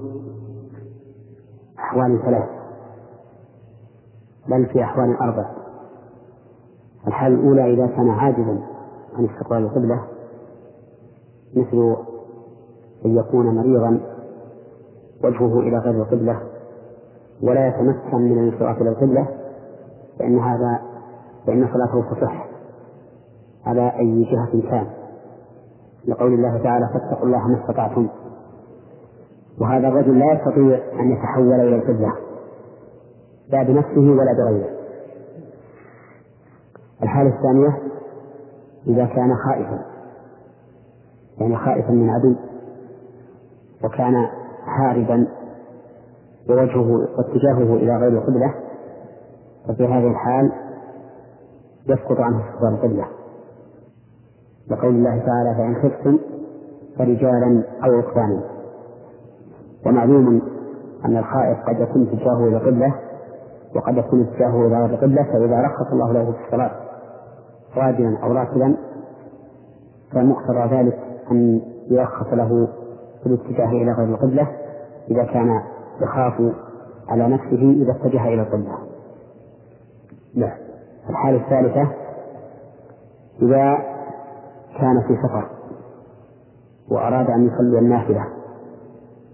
[SPEAKER 2] أحوال ثلاث بل في أحوال أربع. الحال الأولى إذا كان عاجزا عن استقبال القبلة مثل أن يكون مريضا وجهه إلى غير القبلة ولا يتمكن من الانصراف إلى القبلة فإن هذا فإن صلاته تصح. على أي جهة كان. لقول الله تعالى فاتقوا الله ما استطعتم. وهذا الرجل لا يستطيع أن يتحول إلى القبلة لا بنفسه ولا بغيره. الحالة الثانية إذا كان خائفا. يعني خائفا من عدو. وكان هاربا ووجهه واتجاهه إلى غير القبلة ففي هذه الحال يسقط عنه استقبال القبلة. لقول الله تعالى فإن خفتم فرجالا أو ركبانا ومعلوم أن الخائف قد يكون اتجاهه إلى القبلة وقد يكون اتجاهه إلى غير القبلة فإذا رخص الله له في الصلاة راجلا أو راكبا فمقتضى ذلك أن يرخص له في الاتجاه إلى غير القبلة إذا كان يخاف على نفسه إذا اتجه إلى القبلة. نعم. الحالة الثالثة إذا كان في سفر وأراد أن يصلي النافلة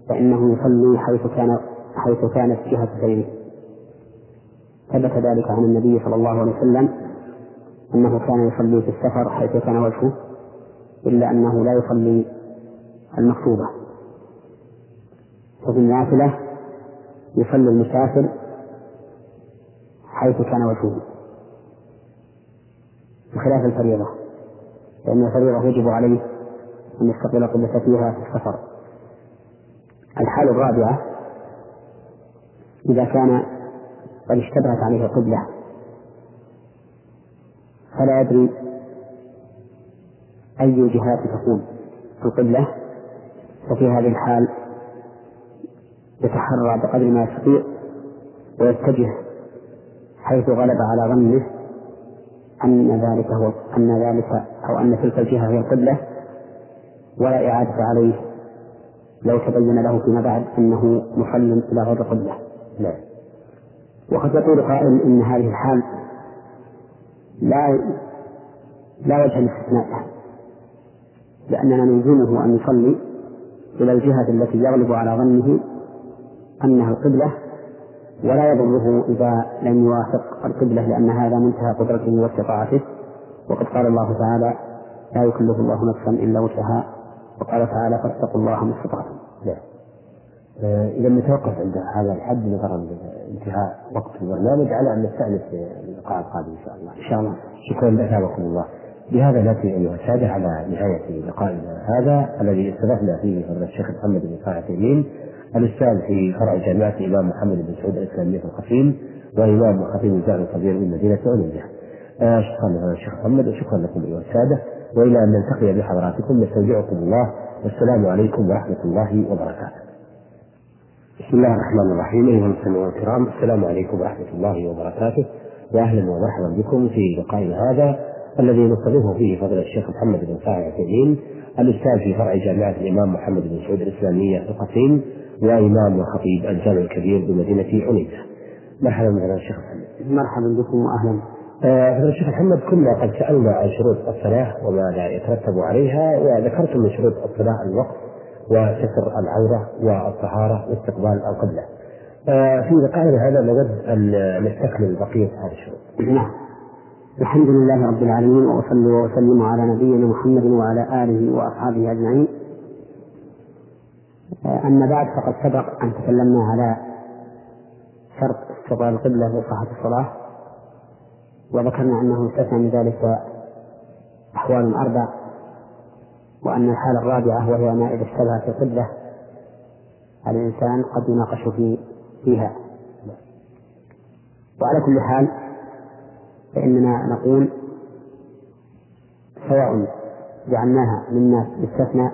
[SPEAKER 2] فإنه يصلي حيث كان حيث كانت جهة سيره ثبت ذلك عن النبي صلى الله عليه وسلم أنه كان يصلي في السفر حيث كان وجهه إلا أنه لا يصلي المكتوبة. وفي النافلة يصلي المسافر حيث كان وجهه بخلاف الفريضة لأن الفريضة يجب عليه أن يستقبل قبلة فيها في السفر. الحالة الرابعة إذا كان قد اشتبهت عليه القبلة فلا يدري أي جهات تكون القبلة ففي هذه الحال يتحرى بقدر ما يستطيع ويتجه حيث غلب على ظنه أن ذلك هو أن ذلك أو أن تلك الجهة هي القبلة ولا إعادة عليه لو تبين له فيما بعد أنه مصل إلى غير القبلة. لا. وقد يقول قائل إن هذه الحال لا لا وجه للاستثناء لأننا نلزمه أن يصلي إلى الجهة التي يغلب على ظنه أنها القبلة ولا يضره إذا لم يوافق القبلة لأن هذا منتهى قدرته واستطاعته. وقد قال الله تعالى لا يكلف الله نفسا إلا وسعها. وقال تعالى فاتقوا الله ما استطعتم.
[SPEAKER 1] آه، إذا نتوقف عند هذا الحد نظرا لانتهاء وقت البرنامج على أن نستأنف في اللقاء القادم إن شاء الله.
[SPEAKER 2] إن شاء الله.
[SPEAKER 1] شكرا أثابكم الله. بهذا نأتي أيها السادة على نهاية لقائنا هذا الذي استضفنا فيه فضل الشيخ محمد بن صالح اليمين الأستاذ في فرع جامعة الإمام محمد بن سعود الإسلامية في القصيم وإمام وخطيب الجامع الكبير من مدينة علوية. آه شكرا لهذا الشيخ محمد وشكرا لكم أيها السادة وإلى أن نلتقي بحضراتكم نستودعكم الله والسلام عليكم ورحمة الله وبركاته. بسم الله الرحمن الرحيم أيها المستمعون الكرام السلام عليكم ورحمة الله وبركاته وأهلا ومرحبا بكم في لقائنا هذا الذي نستضيفه فيه فضل الشيخ محمد بن صالح العثيمين الأستاذ في فرع جامعة الإمام محمد بن سعود الإسلامية في القصيم وإمام وخطيب الجامع الكبير بمدينة عنيزة. مرحبا بنا الشيخ محمد.
[SPEAKER 2] مرحبا بكم وأهلا.
[SPEAKER 1] آه الشيخ محمد كنا قد سألنا عن شروط الصلاة وماذا يترتب عليها وذكرتم من شروط الصلاة الوقت وستر العورة والطهارة واستقبال القبلة. آه في لقائنا هذا نود أن نستكمل بقية هذه الشروط.
[SPEAKER 2] نعم. الحمد لله رب العالمين وأصلي وأسلم على نبينا محمد وعلى آله وأصحابه أجمعين أما بعد فقد سبق أن تكلمنا على شرط استقبال القبلة لصحة الصلاة وذكرنا أنه يستثنى من ذلك أحوال أربع وأن الحالة الرابعة وهي ما إذا اشتبهت القبلة الإنسان قد يناقش في فيها. وعلى كل حال فإننا نقول سواء جعلناها مما يستثنى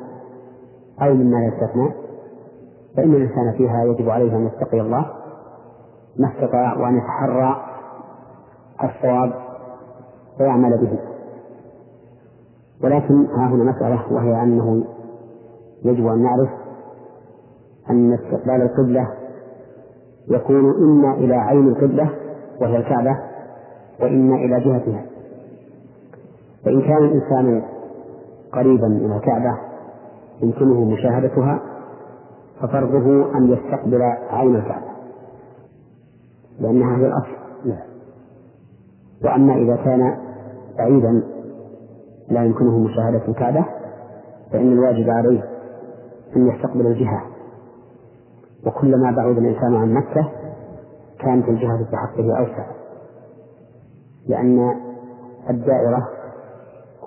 [SPEAKER 2] أو مما لا يستثنى فإن الإنسان فيها يجب عليه أن يتقي الله ما استطاع وأن يتحرى الصواب ويعمل به. ولكن ها هنا مسألة وهي أنه يجب أن نعرف أن استقبال القبلة يكون إما إلى عين القبلة وهي الكعبة وإما إلى جهتها. فإن كان الإنسان قريبا من الكعبة يمكنه مشاهدتها ففرضه أن يستقبل عين الكعبة لأنها هي الأصل. لا وأما إذا كان بعيدا لا يمكنه مشاهدة الكعبة فإن الواجب عليه أن يستقبل الجهة. وكلما بعد الإنسان عن مكة كانت الجهة في حقه أوسع. لأن الدائرة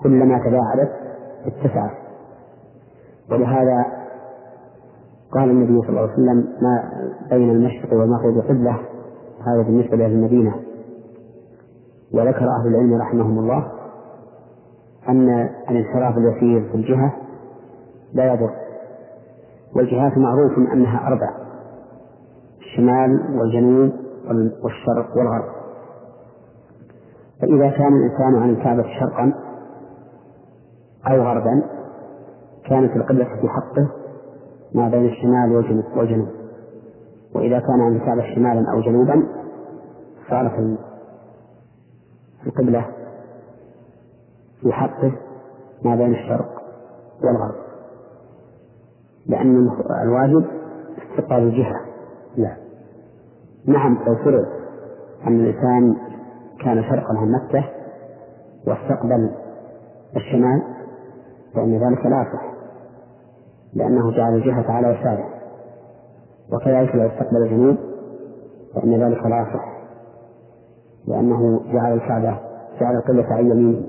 [SPEAKER 2] كلما تباعدت اتسعت. ولهذا قال النبي صلى الله عليه وسلم ما بين المشرق والمغرب قبلة. هذا بالنسبة لأهل المدينة. وذكر أهل العلم رحمهم الله أن الانحراف اليسير في الجهة لا يضر والجهات معروف أنها أربع الشمال والجنوب والشرق والغرب. فإذا كان الإنسان عن الكعبة شرقا أو غربا كانت القبلة في حقه ما بين الشمال والجنوب وإذا كان عن الكعبة شمالا أو جنوبا صارت القبلة في حقه ما بين الشرق والغرب. لأن الواجب استقبال الجهة. لا. نعم لو فرض أن الإنسان كان شرقا عن مكة واستقبل الشمال فإن ذلك لا يصح لأنه جعل الجهة على يساره. وكذلك لو استقبل الجنوب فإن ذلك لا يصح لأنه جعل الكعبة جعل القبلة عن يمينه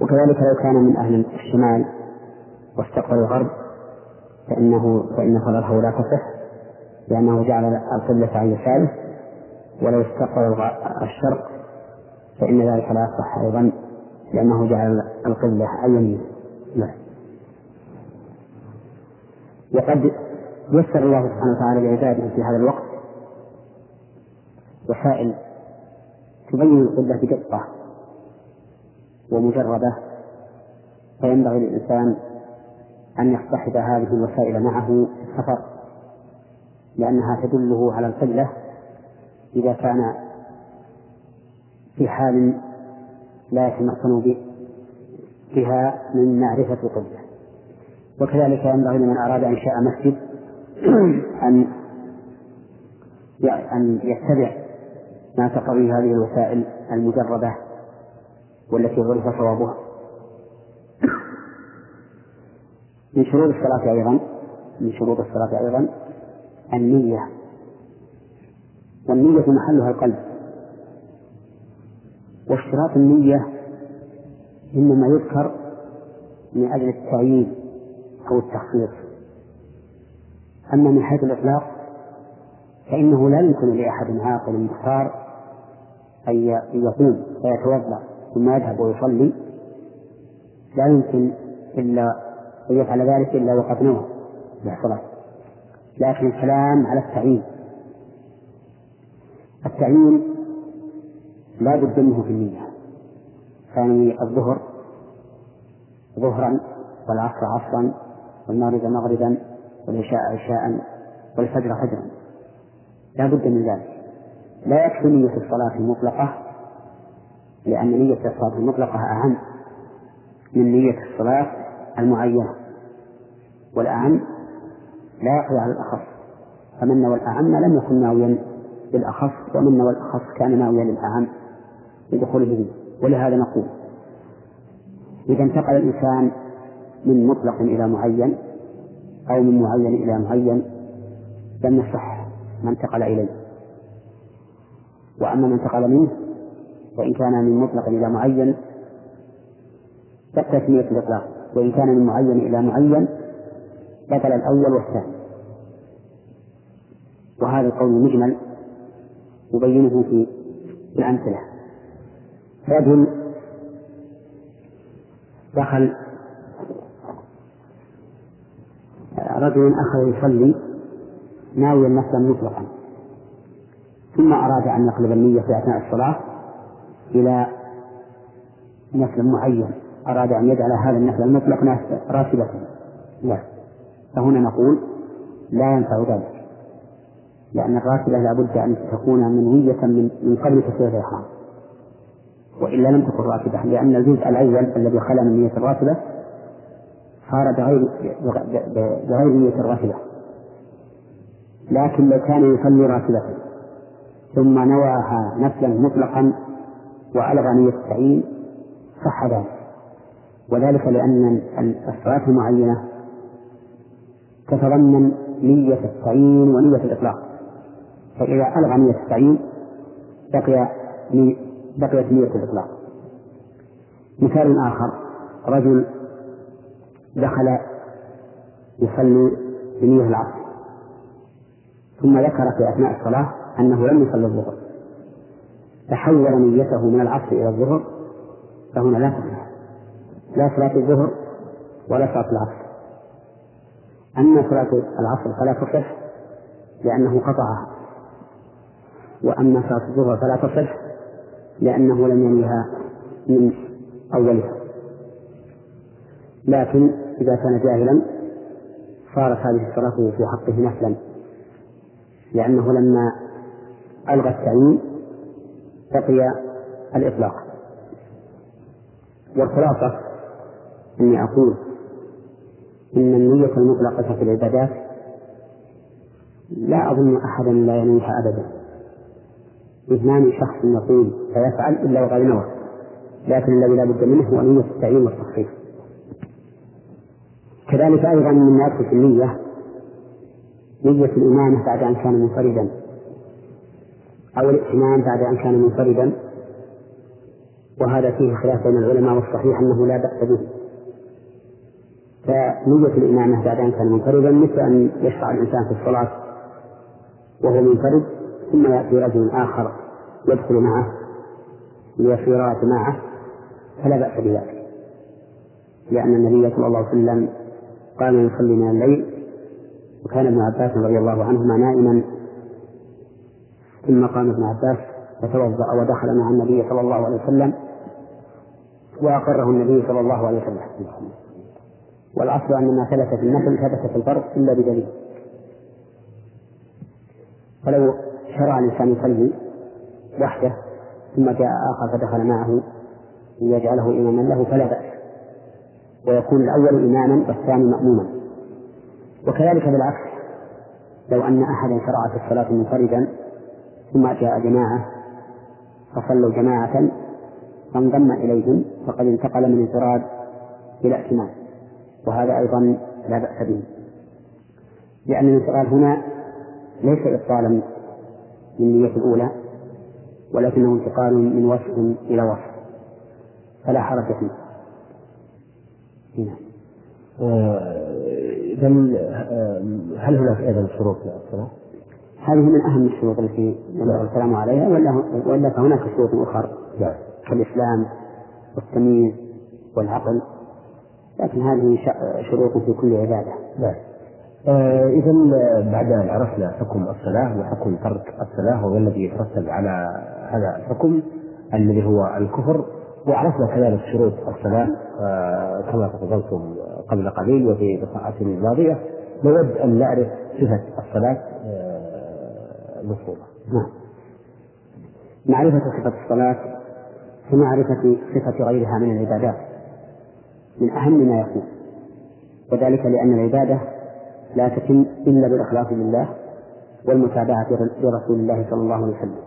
[SPEAKER 2] وكذلك لو كان من أهل الشمال واستقبل الغرب فإنه فإن صلاته لا تصح لأنه جعل القبلة عن يساره ولو استقبل الشرق فإن ذلك لا يصح أيضا لأنه جعل القبلة عن يمينه نعم. وقد يسر الله سبحانه وتعالى لعباده في هذا الوقت وسائل تبين القبلة بدقة. ومجردة فينبغي للإنسان أن يصطحب هذه الوسائل معه في السفر لأنها تدله على القبلة إذا كان في حال لا يتمكن بها من معرفة القبلة وكذلك ينبغي لمن أراد إنشاء مسجد أن أن يتبع ما تقضي هذه الوسائل المجردة. والتي عرف صوابها. من شروط الصلاة أيضا من شروط الصلاة أيضا النية. والنية محلها القلب. واشتراط النية إنما يذكر من أجل التعيين أو التخصيص أما من حيث الإطلاق فإنه لا يمكن لأحد عاقل مختار أن يقوم فيتوضأ. ثم يذهب ويصلي لا يمكن إلا أن يفعل ذلك إلا وقد نوى. بالصلاة لكن الكلام على التعيين. التعيين لا بد منه في النية. ثاني الظهر. ظهرا والعصر عصرا والمغرب مغربا والعشاء عشاء والفجر فجرا. لا بد من ذلك. لا يكفي نية الصلاة المطلقة لأن نية الصلاة المطلقة أهم من نية الصلاة المعينة. والأعم لا يقضي على الأخص. فمن نوى الأعم لم يكن ناويا للأخص ومن نوى الأخص كان ناويا للأعم لدخوله. به ولهذا نقول إذا انتقل الإنسان من مطلق إلى معين أو من معين إلى معين لم يصح ما انتقل إليه. وأما ما انتقل منه وإن كان من مطلق إلى معين نية الإطلاق. وإن كان من معين إلى معين بطل الأول والثاني. وهذا القول مجمل يبينه في الأمثلة. رجل دخل رجل أخذ يصلي ناويا نفلا مطلقا. ثم أراد أن يقلب النية في أثناء الصلاة. إلى نفل معين أراد أن يجعل هذا النفل المطلق راتبة. لا. فهنا نقول لا ينفع ذلك لأن الراتبة لابد أن تكون منوية من من قبل تسوية الإحرام وإلا لم تكن راتبة لأن الجزء الأول الذي خلا من نية الراتبة صار بغير بغير نية الراتبة. لكن لو كان يصلي راتبة ثم نواها نفلا مطلقا وألغى نية التعيين صح ذلك وذلك لأن الصلاة المعينة تتضمن نية التعيين ونية الإطلاق. فإذا ألغى نية التعيين بقي بقيت نية الإطلاق. مثال آخر رجل دخل يصلي بنية العصر ثم ذكر في أثناء الصلاة أنه لم يصلي الظهر. تحول نيته من العصر إلى الظهر فهنا لا تصح لا صلاة الظهر ولا صلاة العصر. أما صلاة العصر فلا تصح لأنه قطعها. وأما صلاة الظهر فلا تصح لأنه لم ينويها من أولها. لكن إذا كان جاهلا صارت هذه الصلاة في حقه نفلا لأنه لما ألغى التعيين بقي الإطلاق. والخلاصة إني أقول إن النية المطلقة في العبادات لا أظن أحدا لا ينويها أبدا. إذ ما من شخص يقول فيفعل إلا وقد نوى لكن الذي لا بد منه هو نية التعيين والتصحيح كذلك أيضا مما يدخل في النية نية الإمامة بعد أن كان منفردا. أو الائتمام بعد أن كان منفردا. وهذا فيه خلاف بين العلماء والصحيح أنه لا بأس به. فنية الإمامة بعد أن كان منفردا مثل أن يشرع الإنسان في الصلاة وهو منفرد ثم يأتي رجل آخر يدخل معه ليصير جماعة فلا بأس بذلك. لأن النبي صلى الله عليه وسلم قام يصلي من الليل. وكان ابن عباس رضي الله عنهما نائما ثم قام ابن عباس فتوضأ ودخل مع النبي صلى الله عليه وسلم وأقره النبي صلى الله عليه وسلم. والأصل أن ما ثبت في النفل ثبت في الفرض إلا بدليل. فلو شرع الإنسان يصلي وحده ثم جاء آخر فدخل معه ليجعله إماما له فلا بأس. ويكون الأول إماما والثاني مأموما. وكذلك بالعكس لو أن أحدا شرع في الصلاة منفردا ثم جاء جماعة فصلوا جماعة فانضم إليهم فقد انتقل من انفراد إلى ائتمان وهذا أيضا لا بأس به. لأن الانتقال هنا ليس إبطالا من النية الأولى ولكنه انتقال من وصف إلى وصف. فلا حرج فيه.
[SPEAKER 1] نعم. آه، إذا آه، هل هناك أيضا شروط للصلاة؟
[SPEAKER 2] هذه من أهم الشروط التي ينبغي الكلام عليها ولا ولا فهناك شروط أخرى. نعم. كالإسلام والتمييز والعقل. لكن هذه شروط في كل عبادة.
[SPEAKER 1] نعم. آه إذا بعد أن عرفنا حكم الصلاة وحكم ترك الصلاة وهو الذي يترتب على هذا الحكم الذي هو الكفر وعرفنا كذلك شروط الصلاة آه كما تفضلتم قبل قليل وفي دفعات الماضية نود أن نعرف صفة الصلاة آه، المفروضة
[SPEAKER 2] نعم. معرفة صفة الصلاة كمعرفة صفة غيرها من العبادات من أهم ما يكون. وذلك لأن العبادة لا تتم إلا بالإخلاص لله والمتابعة لرسول الله صلى الله عليه وسلم.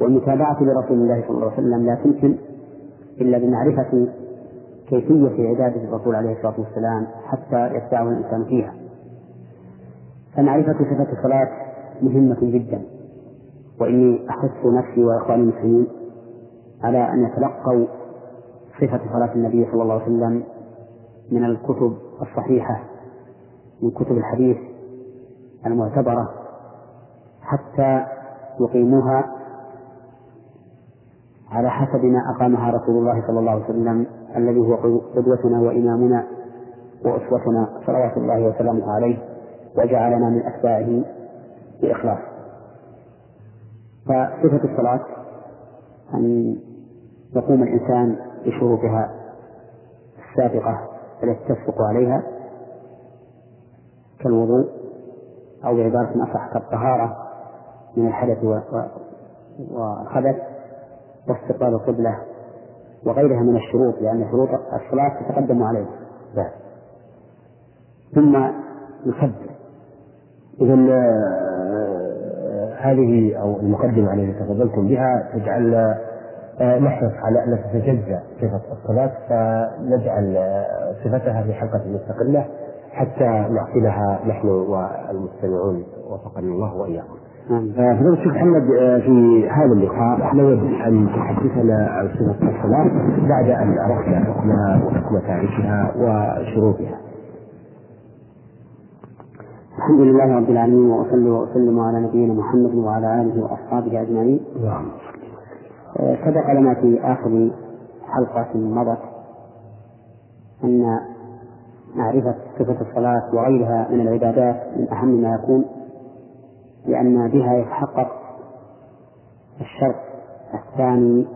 [SPEAKER 2] والمتابعة لرسول الله صلى الله عليه وسلم لا تمكن إلا بمعرفة كيفية عبادة الرسول عليه الصلاة والسلام حتى يتبعه الإنسان فيها. فمعرفة صفة الصلاة مهمة جدا. وإني أحث نفسي وإخواني المسلمين على أن يتلقوا صفة صلاة النبي صلى الله عليه وسلم من الكتب الصحيحة من كتب الحديث المعتبرة حتى يقيموها على حسب ما أقامها رسول الله صلى الله عليه وسلم الذي هو قدوتنا وإمامنا وأسوتنا صلوات الله وسلامه عليه وجعلنا من أتباعه بإخلاص. فصفة الصلاة أن يقوم الإنسان بشروطها السابقة التي تسبق عليها كالوضوء أو بعبارة أصح كالطهارة من الحدث والخبث واستقبال القبلة وغيرها من الشروط لأن شروط الصلاة تتقدم عليها. ثم يكبر.
[SPEAKER 1] إذا آه، هذه أو المقدمة التي تفضلتم بها تجعلنا آه، نحرص على أن تتجزأ صفة الصلاة فنجعل آه، صفتها في حلقة مستقلة حتى نعقلها نحن والمستمعون وفقنا الله وإياكم.
[SPEAKER 2] نعم.
[SPEAKER 1] فضيلة الشيخ محمد آه، في هذا اللقاء نود أن تحدثنا عن صفة الصلاة بعد أن عرفنا حكمها وحكم تاركها وشروطها.
[SPEAKER 2] الحمد لله رب العالمين وأصلي وأسلم على نبينا محمد وعلى آله وأصحابه أجمعين. نعم. سبق لنا في آخر حلقة مضت أن معرفة صفة الصلاة وغيرها من العبادات من أهم ما يكون لأن بها يتحقق الشرط الثاني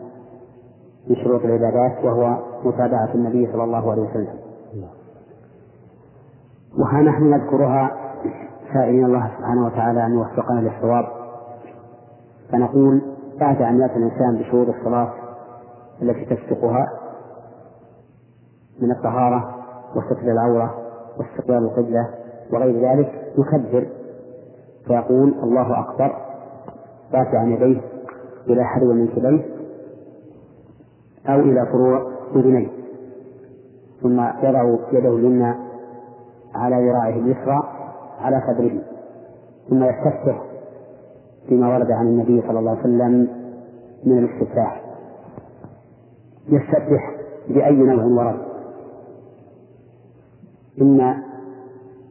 [SPEAKER 2] من شروط العبادات وهو متابعة النبي صلى الله عليه وسلم. وها نحن نذكرها سائلين الله سبحانه وتعالى أن يوفقنا للصواب. فنقول بعد أن يأتي الإنسان بشروط الصلاة التي تصدقها من الطهارة وستر العورة واستقبال القبلة وغير ذلك يكبر فيقول الله أكبر رافعا يديه إلى حلو من كبيه أو إلى فروع أذنيه ثم يضع يده اليمنى على ذراعه اليسرى على صدره ثم يستفتح فيما ورد عن النبي صلى الله عليه وسلم من الاستفتاح. يستفتح بأي نوع ورد؟ إما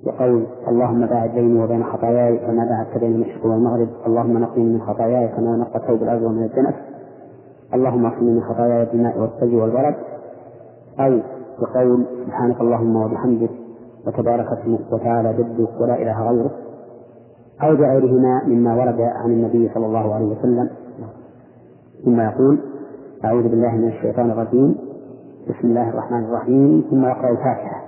[SPEAKER 2] بقول اللهم باعد بيني وبين خطاياي كما باعدت بين المشرق والمغرب اللهم نقني من خطاياي كما نقى الثوب الأبيض من الدنس اللهم اغفر من خطاياي بالماء والثلج والبرد. أو بقول سبحانك اللهم وبحمدك وتبارك اسمك وتعالى جدك ولا إله غيرك أو بغيرهما مما ورد عن النبي صلى الله عليه وسلم. ثم يقول أعوذ بالله من الشيطان الرجيم. بسم الله الرحمن الرحيم. ثم يقرأ الفاتحة.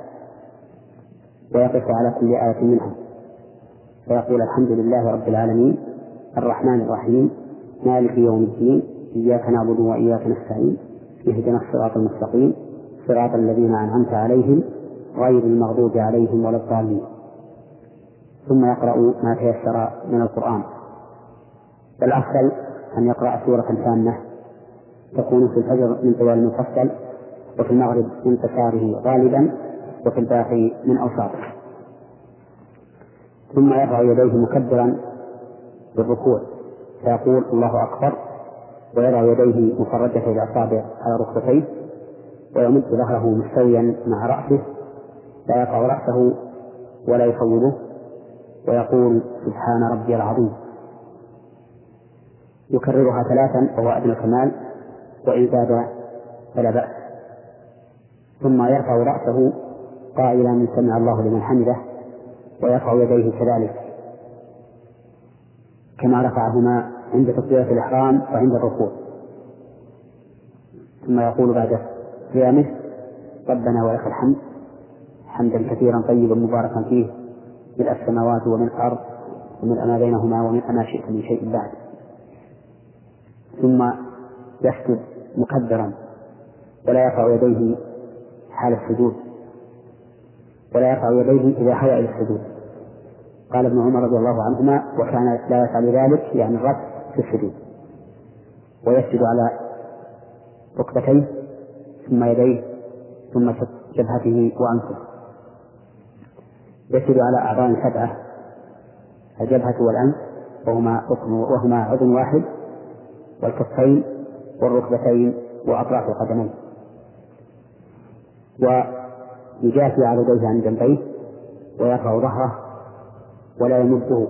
[SPEAKER 2] ويقف على كل آية منها. ويقول الحمد لله رب العالمين. الرحمن الرحيم. مالك يوم الدين. إياك نعبد وإياك نستعين. اهدنا الصراط المستقيم. صراط الذين أنعمت عليهم. غير المغضوب عليهم ولا الضالين. ثم يقرأ ما تيسر من القرآن. فالأفضل أن يقرأ سورة تامة تكون في الفجر من طوال المفصل وفي المغرب من قصاره غالبا وفي الباقي من أوساطه. ثم يرفع يديه مكبرا بالركوع فيقول الله أكبر ويضع يديه مفرجة الأصابع على ركبتيه ويمد ظهره مستويا مع رأسه لا يرفع رأسه ولا يفوضه ويقول سبحان ربي العظيم. يكررها ثلاثا وهو أدنى الكمال وإن زاد فلا بأس. ثم يرفع رأسه قائلا من سمع الله لمن حمده ويرفع يديه كذلك. كما رفعهما عند تكبيرة الإحرام وعند الركوع. ثم يقول بعد قيامه ربنا ولك الحمد. حمدا كثيرا طيبا مباركا فيه ملء السماوات ومن الأرض ومن ما بينهما ومن ما شئت من شيء بعد. ثم يسجد مكبرا ولا يرفع يديه حال السجود ولا يرفع يديه إذا هوى إلى السجود. قال ابن عمر رضي الله عنهما وكان لا يفعل ذلك يعني الرفع في السجود. ويسجد على ركبتيه ثم يديه ثم جبهته وأنفه يسير على أعضاء سبعة الجبهة والأنف وهما ركن وهما عضو واحد والكفين والركبتين وأطراف القدمين. ويجافي على يديه عن جنبيه ويرفع ظهره ولا يمده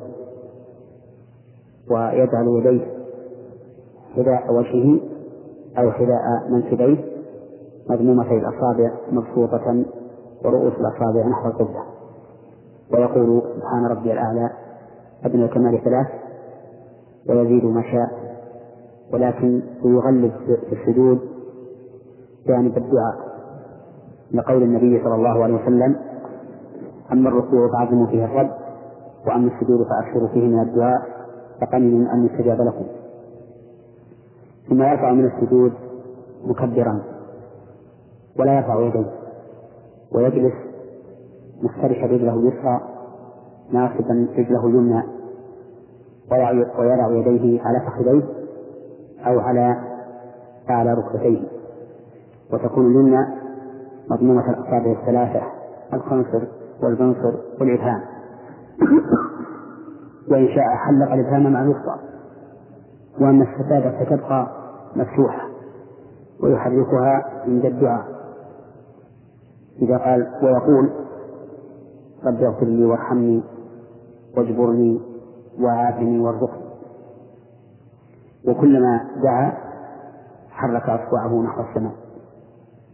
[SPEAKER 2] ويجعل يديه حذاء وجهه أو حذاء منكبيه مضمومتي الأصابع مبسوطة ورؤوس الأصابع نحو القبلة ويقول سبحان ربي الأعلى أدنى الكمال ثلاث ويزيد ما شاء ولكن يغلب في السجود جانب الدعاء. لقول النبي صلى الله عليه وسلم أما الركوع فعظموا فيه الرب وأما السجود فأكثروا فيه من الدعاء فقليل أن يستجاب لكم. ثم يرفع من السجود مكبرا ولا يرفع يديه ويجلس مفترشا رجله اليسرى ناصبا رجله اليمنى ويضع يديه على فخذيه أو على أعلى ركبتيه. وتكون اليمنى مضمومة الأصابع الثلاثة الخنصر والبنصر والإبهام. وإن شاء حلق الإبهام مع الوسطى. وأن السفادة ستبقى مفتوحة ويحركها عند الدعاء. إذا قال ويقول رب اغفر لي وارحمني واجبرني وعافني وارزقني. وكلما دعا حرك أصبعه نحو السماء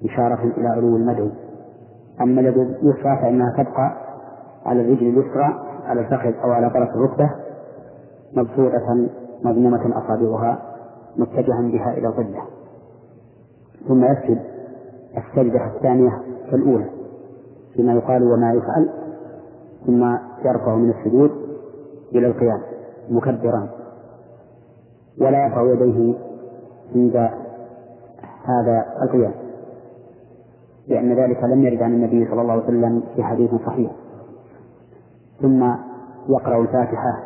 [SPEAKER 2] إشارة إلى علو المدعو. أما اليسرى فإنها تبقى على الرجل اليسرى على الفخذ أو على طرف الركبة مبسوطة مضمومة أصابعها متجها بها إلى القبلة ثم يسجد السجدة الثانية كالأولى فيما يقال وما يفعل. ثم يرفع من السجود إلى القيام مكبرا. ولا يرفع يديه عند هذا القيام لأن ذلك لم يرد عن النبي صلى الله عليه وسلم في حديث صحيح. ثم يقرأ الفاتحة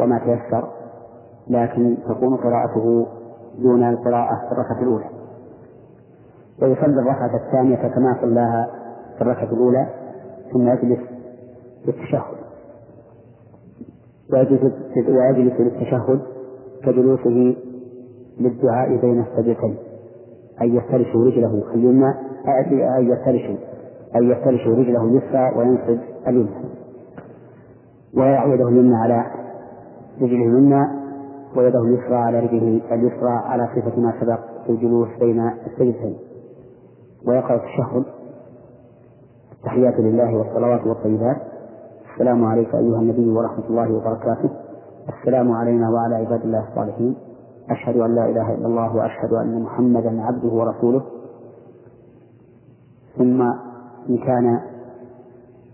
[SPEAKER 2] وما تيسر لكن تكون قراءته دون القراءة في الركعة الأولى. ويصلي الركعة الثانية كما صلاها في الركعة الأولى ثم يجلس للتشهد. ويجلس للتشهد كجلوسه للدعاء بين السجدتين أن يفترش رجله اليمنى أن يفترش أن يفترش رجله اليسرى وينصب اليمنى. ويضع يده اليمنى على رجله اليمنى ويده اليسرى على رجله اليسرى على صفة ما سبق في الجلوس بين السجدتين ويقرأ التشهد. التحيات لله والصلوات والطيبات. السلام عليك أيها النبي ورحمة الله وبركاته. السلام علينا وعلى عباد الله الصالحين. أشهد أن لا إله إلا الله وأشهد أن محمدا عبده ورسوله. ثم إن كان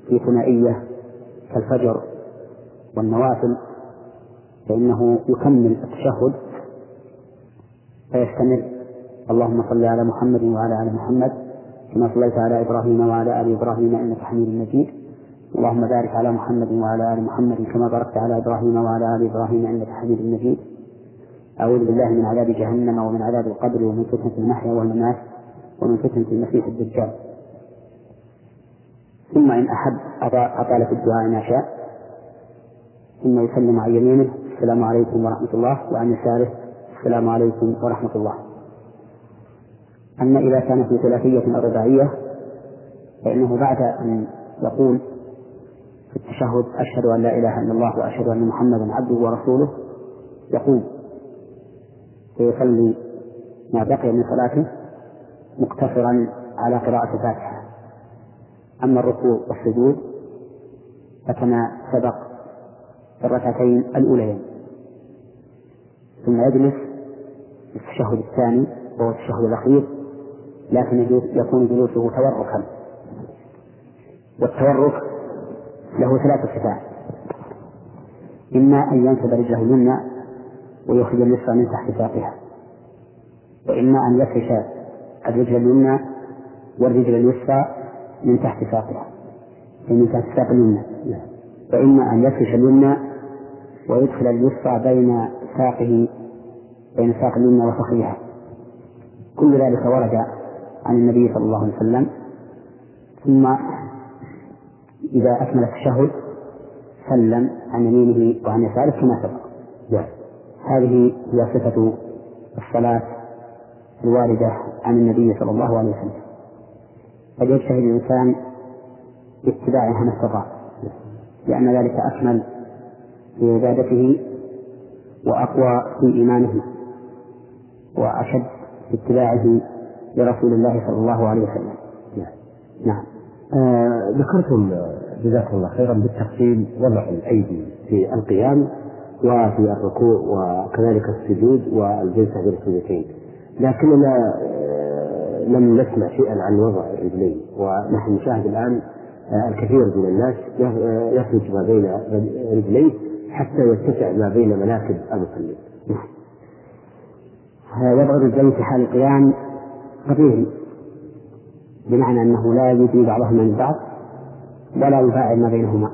[SPEAKER 2] في ثنائية كالفجر والنوافل فإنه يكمل التشهد فيستمر. اللهم صل على محمد وعلى آل محمد كما صليت على إبراهيم وعلى آل إبراهيم إنك حميد مجيد. اللهم بارك على محمد وعلى آل محمد كما باركت على إبراهيم وعلى آل إبراهيم إنك حميد مجيد. أعوذ بالله من عذاب جهنم ومن عذاب القبر ومن فتنة المحيا والممات ومن فتنة المسيح الدجال. ثم إن أحب أطال في الدعاء ما شاء. ثم يسلم عن يمينه. السلام عليكم ورحمة الله. وعن يساره. السلام عليكم ورحمة الله. أما إذا كان في ثلاثية أو رباعية فإنه بعد أن يقول في التشهد أشهد أن لا إله إلا الله وأشهد أن محمدا عبده ورسوله. يقوم فيصلي ما بقي من صلاته مقتصرا على قراءة الفاتحة. أما الركوع والسجود فكما سبق في الركعتين الأوليين. ثم يجلس في التشهد الثاني وهو التشهد الأخير لكن يكون جلوسه توركا. والتورك له ثلاث صفات. إما أن ينصب رجله اليمنى ويخرج اليسرى من تحت ساقها. وإما أن يفرش الرجل اليمنى والرجل اليسرى من تحت ساقها. من تحت ساق اليمنى. وإما أن يفرش اليمنى ويدخل اليسرى بين ساقه بين ساق اليمنى وفخذها. كل ذلك ورد عن النبي صلى الله عليه وسلم. ثم إذا أكمل التشهد سلم عن يمينه وعن يساره كما سبق. هذه هي صفة الصلاة الواردة عن النبي صلى الله عليه وسلم. فليجتهد الإنسان باتباعها ما استطاع لأن ذلك أكمل في عبادته وأقوى في إيمانه وأشد في اتباعه لرسول الله صلى الله عليه وسلم. نعم.
[SPEAKER 1] ذكرتم جزاكم الله خيرا بالتفصيل وضع الأيدي في القيام وفي الركوع وكذلك السجود والجلسة بين السجدتين لكننا آه لم نسمع شيئا عن وضع الرجلين ونحن نشاهد الآن آه الكثير من الناس يخرج ما بين رجليه حتى يتسع ما بين مناكب المصلين.
[SPEAKER 2] وضع الرجلين في حال القيام طبيعي بمعنى أنه لا يدري بعضهما من بعض ولا يفاعل ما بينهما.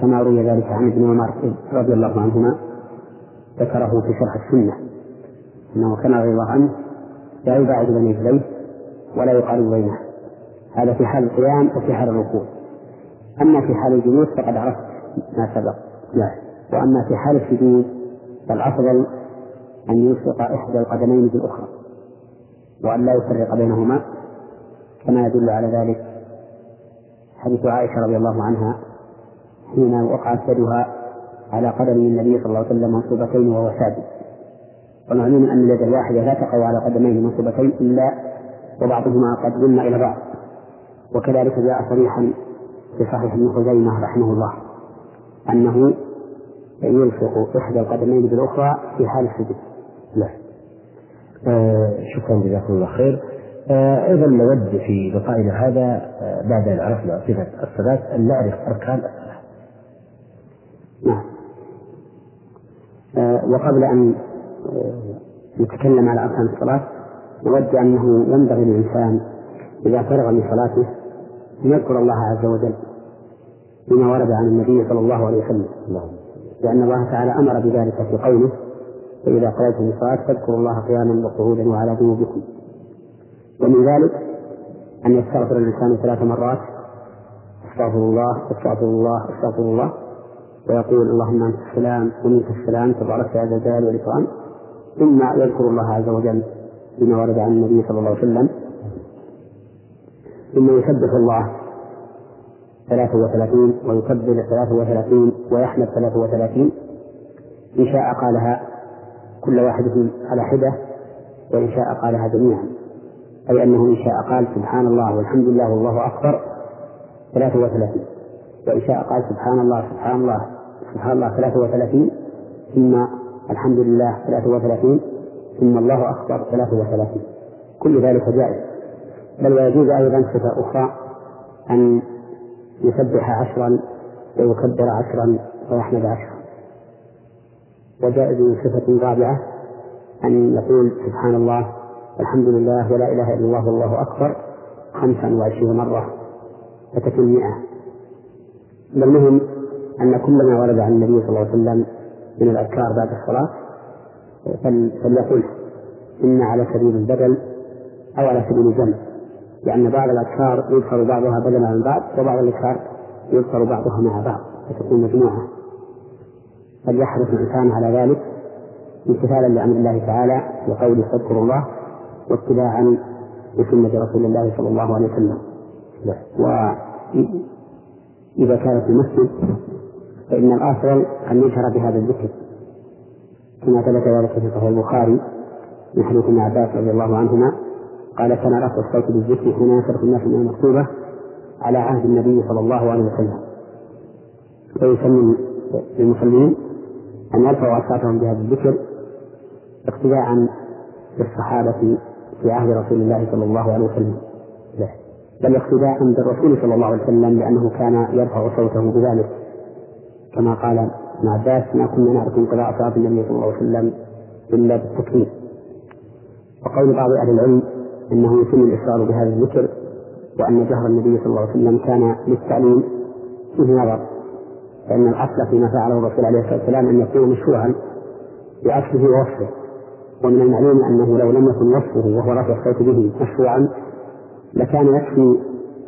[SPEAKER 2] كما روي ذلك عن ابن عمر رضي الله عنهما ذكره في شرح السنة. أنه كان رضي الله عنه لا يباعد بين رجليه ولا يقارب بينه. هذا في حال القيام وفي حال الركوع. أما في حال الجلوس فقد عرفت ما سبق. لا. وأما في حال السجود فالأفضل أن يلصق إحدى القدمين بالأخرى وأن لا يفرق بينهما. كما يدل على ذلك حديث عائشة رضي الله عنها حين وقعت يدها على قدم النبي صلى الله عليه وسلم منصوبتين وهو ساجد ومعلوم أن اليد الواحدة لا تقع على قدمين منصوبتين إلا وبعضهما قد ضم إلى بعض وكذلك جاء صريحا في صحيح ابن خزيمة رحمه الله أنه يلصق إحدى القدمين بالأخرى في حال السجود.
[SPEAKER 1] نعم. آه شكرا جزاكم الله خير. آه أيضا نود في لقائنا هذا آه بعد أن عرفنا صفة الصلاة أن نعرف أركان الصلاة.
[SPEAKER 2] نعم. آه وقبل آه، نتكلم على أركان الصلاة نود أنه ينبغي للإنسان إذا فرغ من صلاته أن يذكر الله عز وجل بما ورد عن النبي صلى الله عليه وسلم لأن الله تعالى أمر بذلك في قوله فإذا قضيتم الصلاة فاذكروا الله قياما وقعودا وعلى جنوبكم ومن ذلك أن يستغفر الإنسان ثلاث مرات أستغفر الله أستغفر الله أستغفر الله ويقول اللهم أنت السلام ومنك السلام تبارك يا ذا الجلال والإكرام. ثم يذكر الله عز وجل بما ورد عن النبي صلى الله عليه وسلم. ثم يسبح الله ثلاثة وثلاثين ويكبر ثلاثة وثلاثين ويحمد ثلاثة وثلاثين. إن شاء قالها كل واحدة على حدة وإن شاء قالها جميعا. أي أنه إن شاء قال سبحان الله والحمد لله والله أكبر ثلاثة وثلاثين. وإن شاء قال سبحان الله سبحان الله سبحان الله ثلاثة وثلاثين ثم الحمد لله ثلاثة وثلاثين ثم الله أكبر ثلاثة وثلاثين. كل ذلك جائز. بل ويجوز أيضا صفة أخرى أن يسبح عشرا ويكبر عشرا ويحمد عشرا. وجائز صفة رابعة أن يقول سبحان الله الحمد لله ولا إله إلا الله والله أكبر خمسا وعشرين مرة فتكون مئة المهم أن كل ما ورد عن النبي صلى الله عليه وسلم من الأذكار بعد الصلاة فليقل إما على سبيل البدل أو على سبيل الجمع لأن بعض الأذكار يذكر بعضها بدلا من بعض وبعض الأذكار يذكر بعضها مع بعض فتكون مجموعة. فليحرص الإنسان على ذلك امتثالا لأمر الله تعالى وقوله فاذكروا الله واتباعا لسنة رسول الله صلى الله عليه وسلم. وإذا كان في المسجد فإن الأفضل أن يجهر بهذا الذكر. كما ثبت ذلك في صحيح البخاري من حديث ابن عباس رضي الله عنهما قال كان رفع الصوت بالذكر حين ينصرف الناس من المكتوبة على عهد النبي صلى الله عليه وسلم. فيسمي للمصلين أن يرفعوا أصواتهم بهذا الذكر اقتداء بالصحابة في عهد رسول الله صلى الله عليه وسلم. بل اقتداء بالرسول صلى الله عليه وسلم لأنه كان يرفع صوته بذلك. كما قال ابن عباس ما كنا نعرف انقضاء صلاة النبي صلى الله عليه وسلم إلا بالتكبير. وقول بعض أهل العلم أنه يتم الإصرار بهذا الذكر وأن جهر النبي صلى الله عليه وسلم كان للتعليم فيه نظر. فإن الأصل فيما فعله الرسول عليه الصلاة والسلام أن يكون مشروعا بأصله ووصفه. ومن المعلوم أنه لو لم يكن وصفه وهو رفع الصوت به مشروعا لكان يكفي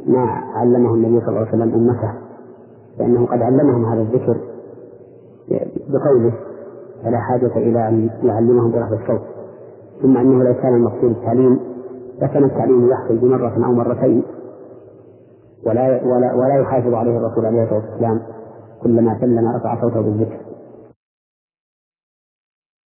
[SPEAKER 2] ما علمه النبي صلى الله عليه وسلم أمته لأنه قد علمهم هذا الذكر بقوله فلا حاجة إلى أن يعلمهم برفع الصوت ثم أنه لو كان المقصود التعليم لكان التعليم يحصل بمرة أو مرتين ولا ولا ولا يحافظ عليه الرسول عليه الصلاة والسلام كلما سلم رفع صوته بالذكر.